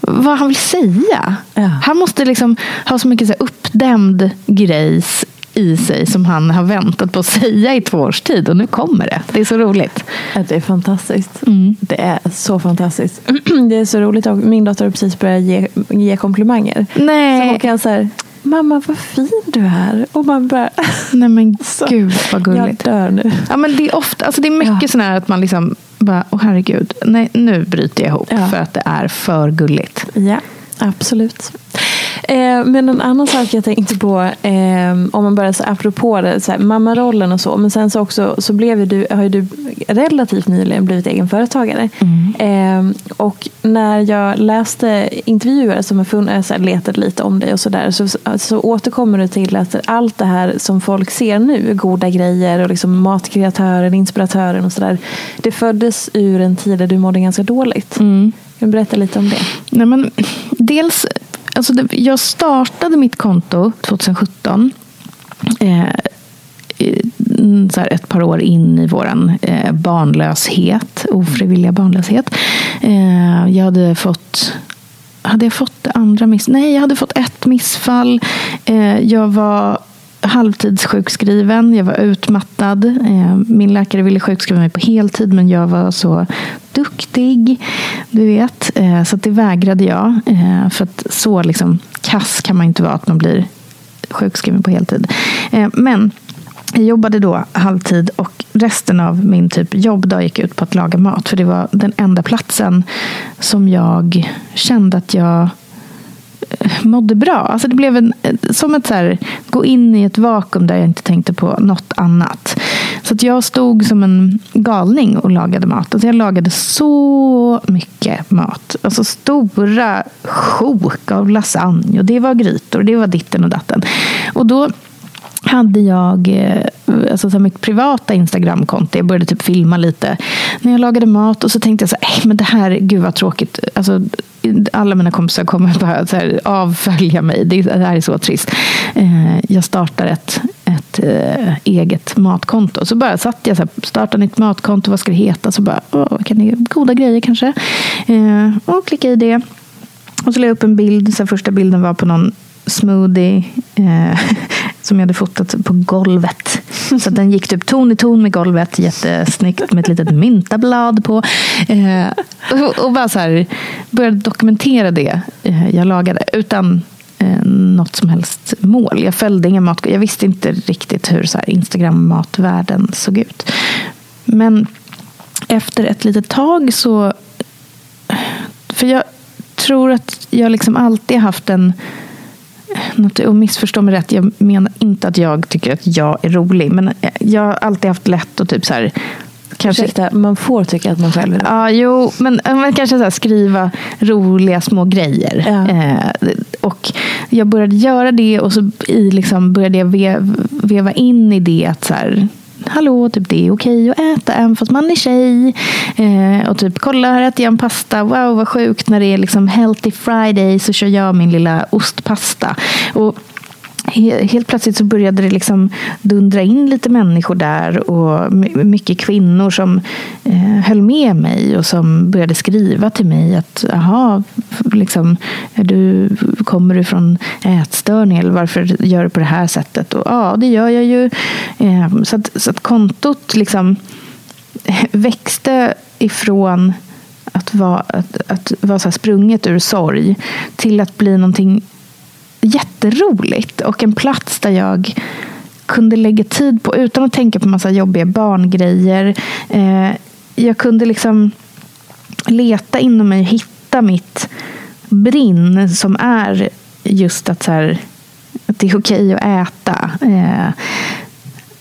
vad han vill säga. Ja. Han måste liksom ha så mycket så uppdämd grejs i sig som han har väntat på att säga i två års tid. Och nu kommer det. Det är så roligt. Det är fantastiskt. Mm. Det är så fantastiskt. [clears throat] Det är så roligt. Min dotter har precis börjat ge, ge komplimanger. Så Nej, hon kan säga Mamma vad fin du är. Och man bara, [laughs] Nej men [laughs] Så- gud vad jag gulligt. dör nu. Ja, men det är ofta, alltså det är mycket Ja. sån här att man liksom bara, åh herregud, nej, nu bryter jag ihop Ja. för att det är för gulligt. Ja, absolut. Eh, men en annan sak jag tänkte på, eh, om man börjar så apropå det, så här, mammarollen och så, men sen så också så blev du, har ju du relativt nyligen blivit egenföretagare. Eh, och när jag läste intervjuer som har funnits, så här, letade lite om dig och sådär, så, så återkommer du till att allt det här som folk ser nu, goda grejer och liksom matkreatören, inspiratören och sådär, det föddes ur en tid där du mådde ganska dåligt. Kan du berätta lite om det? Nej, men, dels, alltså det, jag startade mitt konto 2017. Eh, mm, så här ett par år in i vår eh, barnlöshet, ofrivilliga barnlöshet. Eh, jag hade fått hade jag fått det andra miss? Nej, jag hade fått ett missfall. Eh, jag var halvtidssjukskriven. Jag var utmattad. Eh, min läkare ville sjukskriva mig på heltid, men jag var så duktig. Du vet. Eh, så det vägrade jag. Eh, för att så liksom kass kan man inte vara att man blir sjukskriven på heltid. Men jag jobbade då halvtid och resten av min typ jobbdag gick ut på att laga mat. För det var den enda platsen som jag kände att jag mådde bra. Alltså det blev en, som att så här, gå in i ett vakuum där jag inte tänkte på något annat. Så att jag stod som en galning och lagade mat. Alltså jag lagade så mycket mat. Alltså stora sjok av lasagne. Och det var grytor och det var ditten och datten. Och då hade jag eh, alltså så mitt privata Instagramkonto. Jag började typ filma lite när jag lagade mat. Och så tänkte jag så här, äh, men det här, gud vad tråkigt. Alltså, alla mina kompisar kommer [laughs] bara så här, avfölja mig. Det, det här är så trist. Eh, jag startar ett, ett eh, eget matkonto. Så bara satt jag så här, starta nytt matkonto. Vad ska det heta? Så bara, åh, kan det, goda grejer kanske. Och klicka i det. Och så la jag upp en bild. Så första bilden var på någon smoothie eh, [laughs] som jag hade fotat på golvet. Så att den gick typ ton i ton med golvet. Jättesnyggt med ett litet myntablad på. Eh, och, och bara så här, började dokumentera det eh, jag lagade utan eh, något som helst mål. Jag följde inga mat. Jag visste inte riktigt hur så här, Instagram-matvärlden såg ut. Men efter ett litet tag så... För jag tror att jag liksom alltid haft en... Och missförstå mig rätt, jag menar inte att jag tycker att jag är rolig. Men jag har alltid haft lätt att typ så här... Kanske, Ursäkta, man får tycka att man själv är rolig. Ja, jo, men, men kanske så skriva roliga små grejer. Ja. Eh, och jag började göra det och så i, liksom, började jag ve, veva in i det att så här, Hallå, typ det är okej att äta även fast man är tjej. Eh, och typ kolla här äter jag en pasta. Wow vad sjukt när det är liksom healthy friday så kör jag min lilla ostpasta. Och helt plötsligt så började det liksom dundra in lite människor där och mycket kvinnor som eh, höll med mig och som började skriva till mig att aha, liksom, du, kommer du från ätstörning eller varför gör du på det här sättet? Och, ja, det gör jag ju. Eh, så, att, så att kontot liksom eh, växte ifrån att vara, att, att vara så sprunget ur sorg till att bli någonting jätteroligt och en plats där jag kunde lägga tid på utan att tänka på massa jobbiga barngrejer. Eh, jag kunde liksom leta inom mig och hitta mitt brinn som är just att, så här, att det är okej att äta. Eh,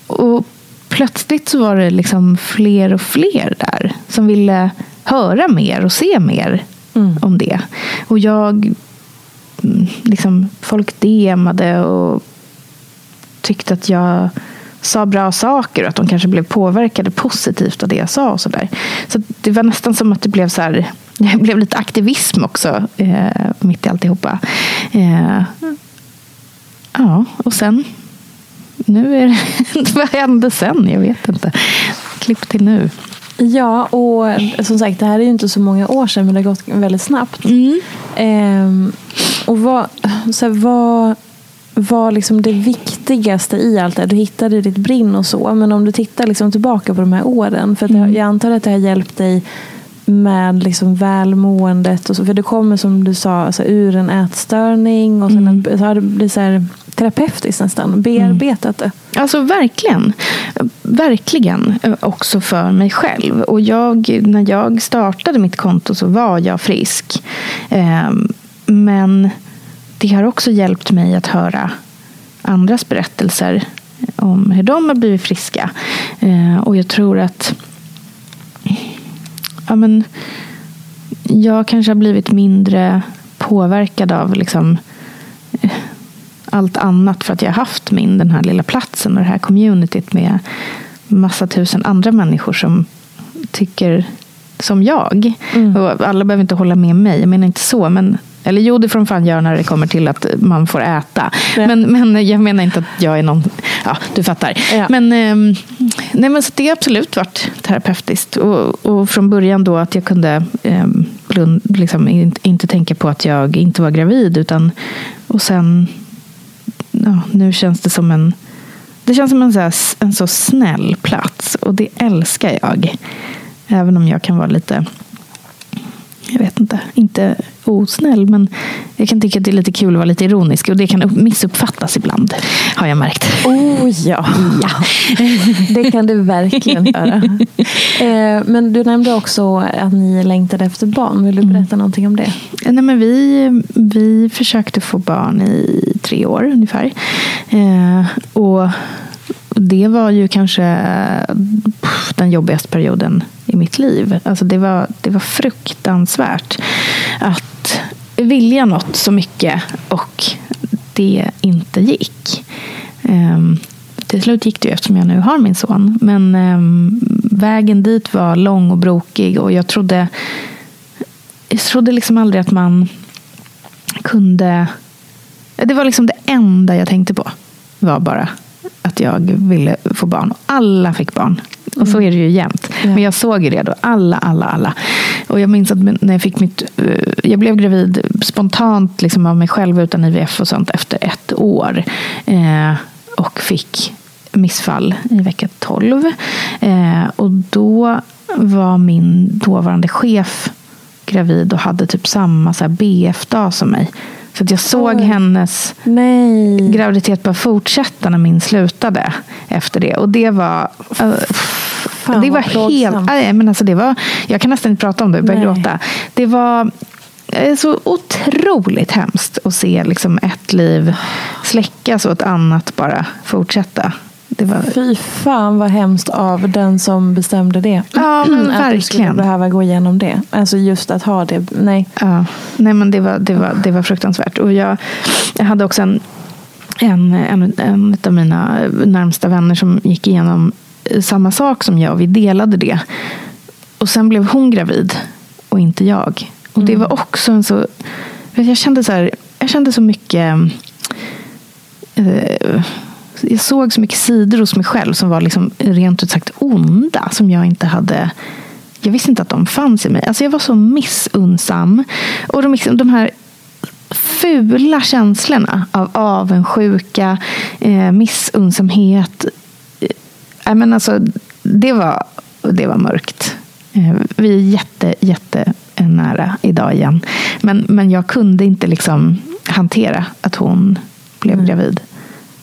och plötsligt så var det liksom fler och fler där som ville höra mer och se mer mm. om det. Och jag liksom, folk DMade och tyckte att jag sa bra saker och att de kanske blev påverkade positivt av det jag sa. och Så, där. så det var nästan som att det blev så här, [laughs] det blev lite aktivism också eh, mitt i alltihopa. Eh, ja, och sen nu är det, [laughs] vad hände sen? Jag vet inte. Klipp till nu. Ja, och som sagt, det här är ju inte så många år sedan, men det har gått väldigt snabbt. Mm. Eh, och vad, så här, vad var liksom det viktigaste i allt det här? Du hittade ditt brinn och så, men om du tittar liksom tillbaka på de här åren, för mm. jag antar att det har hjälpt dig med liksom välmåendet. Och så, för det kommer som du sa alltså, ur en ätstörning och sen mm. så har det blivit så här, terapeutiskt nästan, bearbetat det. Alltså verkligen. Verkligen eh, också för mig själv. Och jag, när jag startade mitt konto så var jag frisk. Ehm, men det har också hjälpt mig att höra andras berättelser om hur de har blivit friska. Ehm, och jag tror att ja, men, jag kanske har blivit mindre påverkad av liksom, allt annat för att jag har haft min, den här lilla platsen och det här communityt med massa tusen andra människor som tycker som jag. Mm. Och alla behöver inte hålla med mig, jag menar inte så. Men, eller jo, det får de fan göra när det kommer till att man får äta. Ja. Men, men jag menar inte att jag är någon, ja du fattar. Ja. Men, eh, nej, men så det har absolut varit terapeutiskt. Och, och från början då att jag kunde blund, liksom, inte, inte tänka på att jag inte var gravid. Utan, och sen ja, nu känns det som en det känns som en så, en så snäll plats och det älskar jag. Även om jag kan vara lite, jag vet inte, inte osnäll. Men jag kan tycka att det är lite kul att vara lite ironisk. Och det kan missuppfattas ibland, har jag märkt. Oh ja, ja. [laughs] det kan du verkligen göra. [laughs] Eh, men du nämnde också att ni längtade efter barn. Vill du berätta mm. någonting om det? Nej, men vi, vi försökte få barn i tre år ungefär. Eh, och det var ju kanske den jobbigaste perioden i mitt liv. Alltså det, var, det var fruktansvärt att vilja något så mycket och det inte gick. Um, till slut gick det ju eftersom jag nu har min son. Men um, vägen dit var lång och brokig och jag trodde, jag trodde liksom aldrig att man kunde... Det var liksom det enda jag tänkte på. var bara att jag ville få barn. Alla fick barn. Och så är det ju jämt. Men jag såg ju det då. Alla, alla, alla. Och jag minns att när jag fick mitt... Eh, jag blev gravid spontant liksom av mig själv utan IVF och sånt efter ett år. Eh, och fick missfall i vecka 12. Eh, och då var min dåvarande chef gravid och hade typ samma BF-dag som mig. Så att jag såg Oj. hennes Nej. graviditet bara fortsätta när min slutade efter det. Och det var... Uh, Fan, det var helt... Nej, men alltså det var, jag kan nästan inte prata om det, jag börjar gråta. Det var eh, så otroligt hemskt att se liksom ett liv släckas och ett annat bara fortsätta. Det var... Fy fan vad hemskt av den som bestämde det. Ja, men att verkligen. du skulle behöva gå igenom det. Alltså just att ha det. Nej. Ja. Nej, men det var, det var, det var fruktansvärt. Och jag, jag hade också en, en, en, en av mina närmsta vänner som gick igenom samma sak som jag. Vi delade det. Och sen blev hon gravid och inte jag. Och det mm. var också en så... Jag kände så här, jag kände så mycket eh, jag såg så mycket sidor hos mig själv som var liksom rent ut sagt onda. Som jag inte hade jag visste inte att de fanns i mig. Alltså jag var så missunnsam. Och de, liksom, de här fula känslorna av avundsjuka, eh, missunnsamhet. Eh, men alltså, det, var, det var mörkt. Eh, vi är jätte, jätte nära idag igen. Men, men jag kunde inte liksom hantera att hon blev mm. gravid.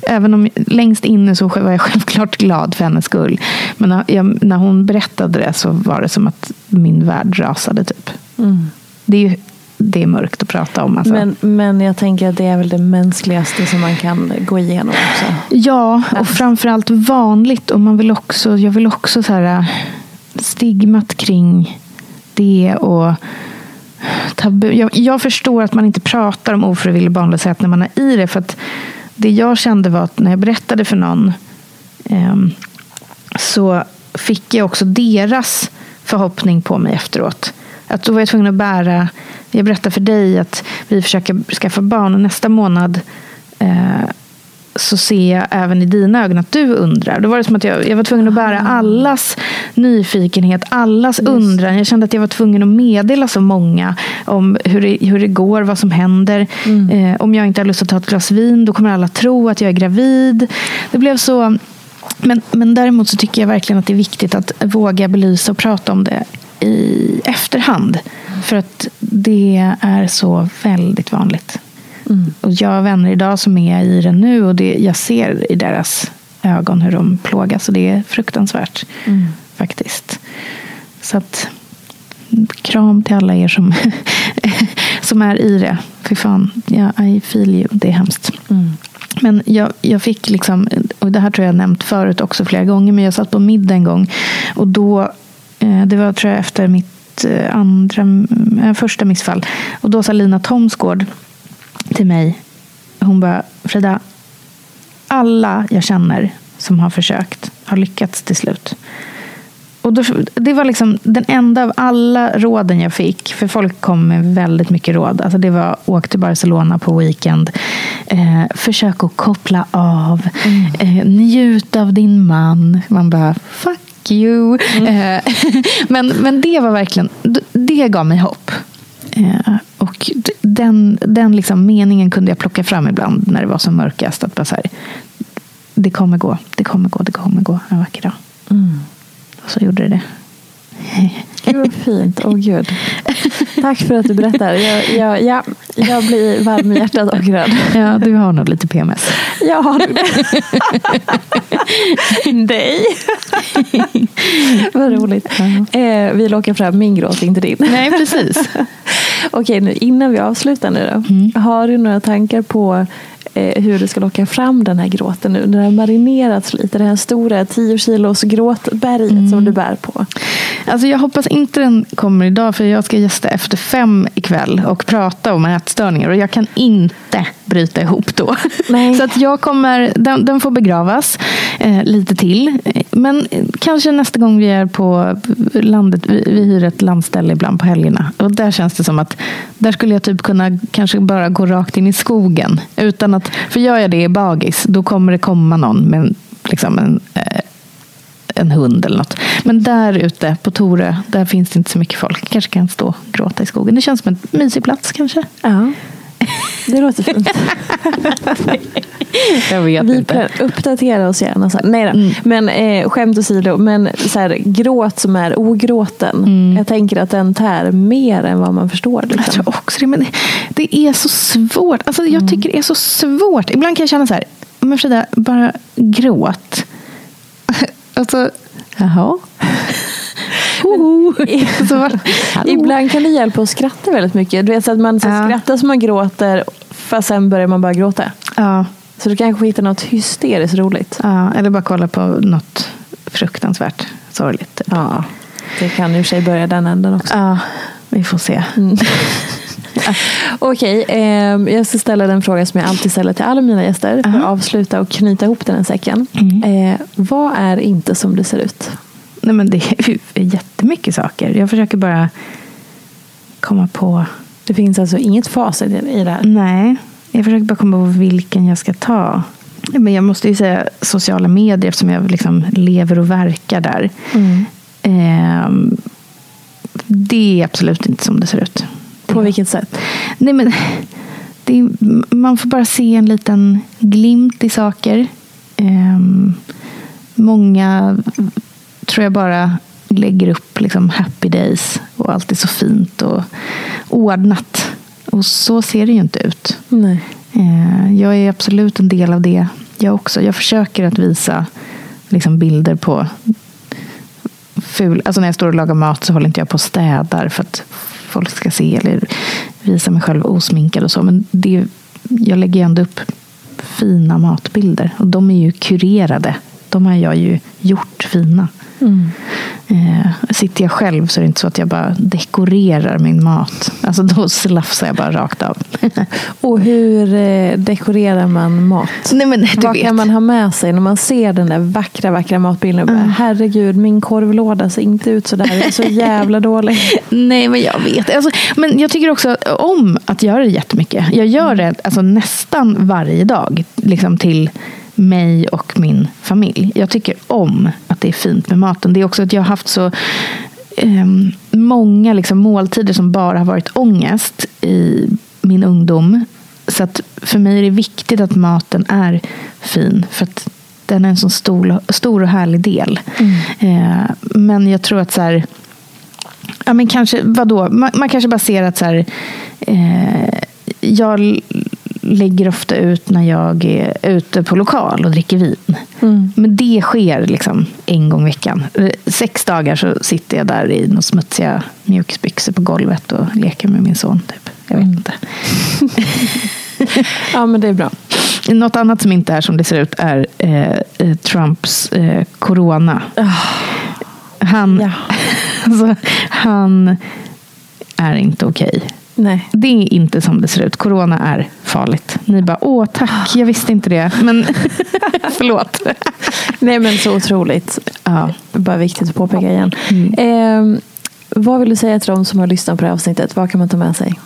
Även om längst inne så var jag [laughs] självklart glad för hennes skull. Men när, jag, när hon berättade det så var det som att min värld rasade. typ. Mm. Det är ju det är mörkt att prata om. Alltså. Men, men jag tänker att det är väl det mänskligaste som man kan gå igenom också. Ja, och framförallt vanligt. Och man vill också, jag vill också så här, stigmat kring det och tabu. Jag, jag, förstår att man inte pratar om ofrivillig barnlöshet när man är i det. För att det jag kände var att när jag berättade för någon eh, så fick jag också deras förhoppning på mig efteråt. Att då var jag tvungen att bära, jag berättade för dig att vi försöker skaffa barn och nästa månad eh, så ser jag även i dina ögon att du undrar. Då var det som att jag, jag var tvungen att bära ah. allas nyfikenhet, allas Just. undran. Jag kände att jag var tvungen att meddela så många om hur det, hur det går, vad som händer. Mm. Eh, om jag inte har lust att ta ett glas vin, då kommer alla tro att jag är gravid. Det blev så... Men, men däremot så tycker jag verkligen att det är viktigt att våga belysa och prata om det i efterhand. För att det är så väldigt vanligt. Mm. Och jag har vänner idag som är i det nu och det, jag ser i deras ögon hur de plågas och det är fruktansvärt mm. faktiskt. Så att kram till alla er som, [laughs] som är i det. Fy fan, yeah, I feel you. Det är hemskt. Mm. Men jag, jag fick liksom, och det här tror jag nämnt förut också flera gånger, men jag satt på middag en gång och då, det var tror jag efter mitt eh, andra, eh, första missfall, och då sa Lina Thomsgård till mig. Hon bara, Frida, alla jag känner som har försökt har lyckats till slut. Och då, det var liksom den enda av alla råden jag fick. För folk kom med väldigt mycket råd. Alltså det var åk till Barcelona på weekend. Eh, försök att koppla av. Mm. Eh, njut av din man. Man bara, fuck you. Mm. [laughs] Men, men det var verkligen, det gav mig hopp. Eh, och den, den liksom meningen kunde jag plocka fram ibland när det var som mörkast. Att bara så här, det kommer gå, det kommer gå, det kommer gå en vacker dag. Mm. Och så gjorde det det. Gud vad fint. Åh oh, gud. Tack för att du berättar. Jag, jag, ja, jag blir varm i hjärtat och röd. Ja, du har nog lite PMS. Jag har det. Nej. vad roligt. Eh, vi lockar fram min gråt, inte din. Nej, precis. Okej, nu innan vi avslutar nu då. Mm. Har du några tankar på eh, hur du ska locka fram den här gråten nu. När det har marinerats lite, det här stora 10 kilos gråtberget mm. som du bär på. Alltså jag hoppas inte den kommer idag för jag ska gästa efter fem ikväll och prata om ätstörningar och jag kan inte bryta ihop då. Nej. [laughs] Så att jag kommer, den, den får begravas eh, lite till. Men kanske nästa gång vi är på landet, vi, vi hyr ett landställe ibland på helgerna. Och där känns det som att där skulle jag typ kunna kanske bara gå rakt in i skogen. Utan att, för gör jag det i bagis, då kommer det komma någon med liksom en, eh, en hund eller något. Men där ute på Torö, där finns det inte så mycket folk. Kanske kan stå och gråta i skogen. Det känns som en mysig plats kanske. Ja. [laughs] Det låter fint. [laughs] jag vet Vi inte. uppdatera oss gärna. Så Nej då. Mm. Men eh, skämt åsido, men så här, gråt som är ogråten. Mm. Jag tänker att den tär mer än vad man förstår. Liksom. Jag tror också det. Men det, det är så svårt. Alltså, jag mm. tycker det är så svårt. Ibland kan jag känna så här, men Frida, bara gråt. Alltså, jaha. [laughs] [laughs] så, ibland kan det hjälpa att skratta väldigt mycket. Du vet så att man så ja. skrattar som man gråter fast sen börjar man bara gråta. Ja. Så du kanske hittar något hysteriskt roligt. Ja, eller bara kolla på något fruktansvärt sorgligt. Ja, det kan i och för sig börja den änden också. Ja, vi får se. Mm. [laughs] [laughs] Okej, eh, jag ska ställa den frågan som jag alltid ställer till alla mina gäster. För att avsluta och knyta ihop den här säcken. Mm. Eh, vad är inte som det ser ut? Nej, men det är jättemycket saker. Jag försöker bara komma på... Det finns alltså inget facit i det här? Nej, jag försöker bara komma på vilken jag ska ta. Men jag måste ju säga sociala medier eftersom jag liksom lever och verkar där. Mm. Eh, det är absolut inte som det ser ut. På vilket sätt? Nej, men, är, man får bara se en liten glimt i saker. Eh, många tror jag bara lägger upp liksom happy days och allt är så fint och ordnat. Och så ser det ju inte ut. Nej. Eh, jag är absolut en del av det jag också. Jag försöker att visa liksom, bilder på ful... Alltså när jag står och lagar mat så håller inte jag på och städar för att folk ska se eller visa mig själv osminkad och så. Men det, jag lägger ändå upp fina matbilder och de är ju kurerade. De har jag ju gjort fina. Mm. Eh, sitter jag själv så är det inte så att jag bara dekorerar min mat. Alltså då slafsar jag bara rakt av. [laughs] Och hur eh, dekorerar man mat? Nej, men, du Vad vet. kan man ha med sig när man ser den där vackra, vackra matbilden? Och bara, Mm. Herregud, min korvlåda ser inte ut så där. Jag är så jävla dålig. [laughs] Nej, men jag vet. Alltså, men jag tycker också om att göra det jättemycket. Jag gör det alltså, nästan varje dag. Liksom till mig och min familj. Jag tycker om att det är fint med maten. Det är också att jag har haft så ehm, många liksom, måltider som bara har varit ångest i min ungdom. Så att för mig är det viktigt att maten är fin. För att den är en så stor, stor och härlig del. Eh, men jag tror att så här, Ja, men kanske, vadå? Man, man kanske bara ser att så här, eh, jag lägger ofta ut när jag är ute på lokal och dricker vin. Men det sker liksom en gång i veckan. Sex dagar så sitter jag där i några smutsiga mjukisbyxor på golvet och leker med min son. Typ. Jag vet inte. [laughs] Ja, men det är bra. Något annat som inte är som det ser ut är eh, eh, Trumps eh, corona. Han, Ja. [laughs] alltså, han är inte okej. Nej. Det är inte som det ser ut. Corona är farligt. Ni bara, åh tack, jag visste inte det. Men [laughs] förlåt. Nej, men så otroligt. Ja. Bara viktigt att påpeka igen. Mm. Eh, vad vill du säga till de som har lyssnat på det här avsnittet? Vad kan man ta med sig?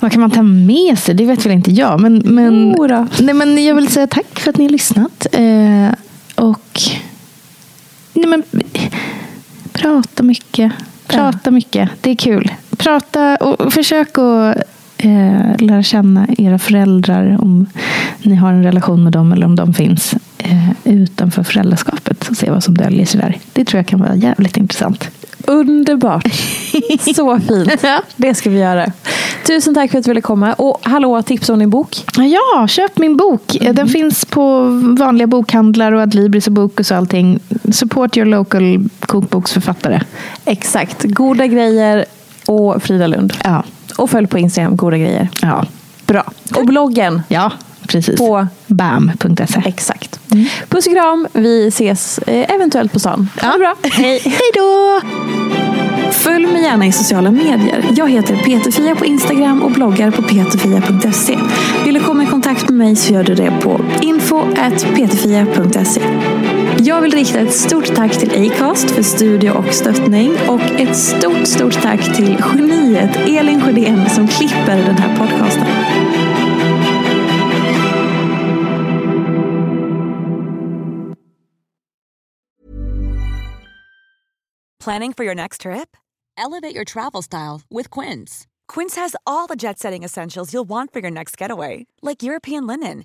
Vad kan man ta med sig? Det vet väl inte jag. Men, men, nej, men jag vill säga tack för att ni har lyssnat. Eh, och nej, men, prata mycket. Prata mycket. Det är kul. Prata och försök att eh, lära känna era föräldrar om ni har en relation med dem eller om de finns eh, utanför föräldraskapet och se vad som döljer sig där. Det tror jag kan vara jävligt intressant. Underbart. [laughs] Så fint. Det ska vi göra. Tusen tack för att du ville komma. Och hallå, tips om din bok. Ja, köp min bok. Mm. Den finns på vanliga bokhandlar och Adlibris och Bokus och allting. Support your local kokboksförfattare. Exakt. Goda grejer och Frida Lund. Ja, Och följ på Instagram, goda grejer. ja, Bra. Och bloggen. ja precis. På- bam.se. Exakt. Puss och kram. Vi ses eh, eventuellt på stan. Ha det bra. Hej. [laughs] Hej då! Följ mig gärna i sociala medier. Jag heter Peterfia på Instagram och bloggar på peterfia.se. Vill du komma i kontakt med mig så gör du det på info.peterfia.se. Jag vill rikta ett stort tack till Acast för studio och stöttning och ett stort, stort tack till geniet Elin Sjödén som klipper den här podcasten. Planning for your next trip? Elevate your travel style with Quince. Quince has all the jet setting essentials you'll want for your next getaway, like European linen,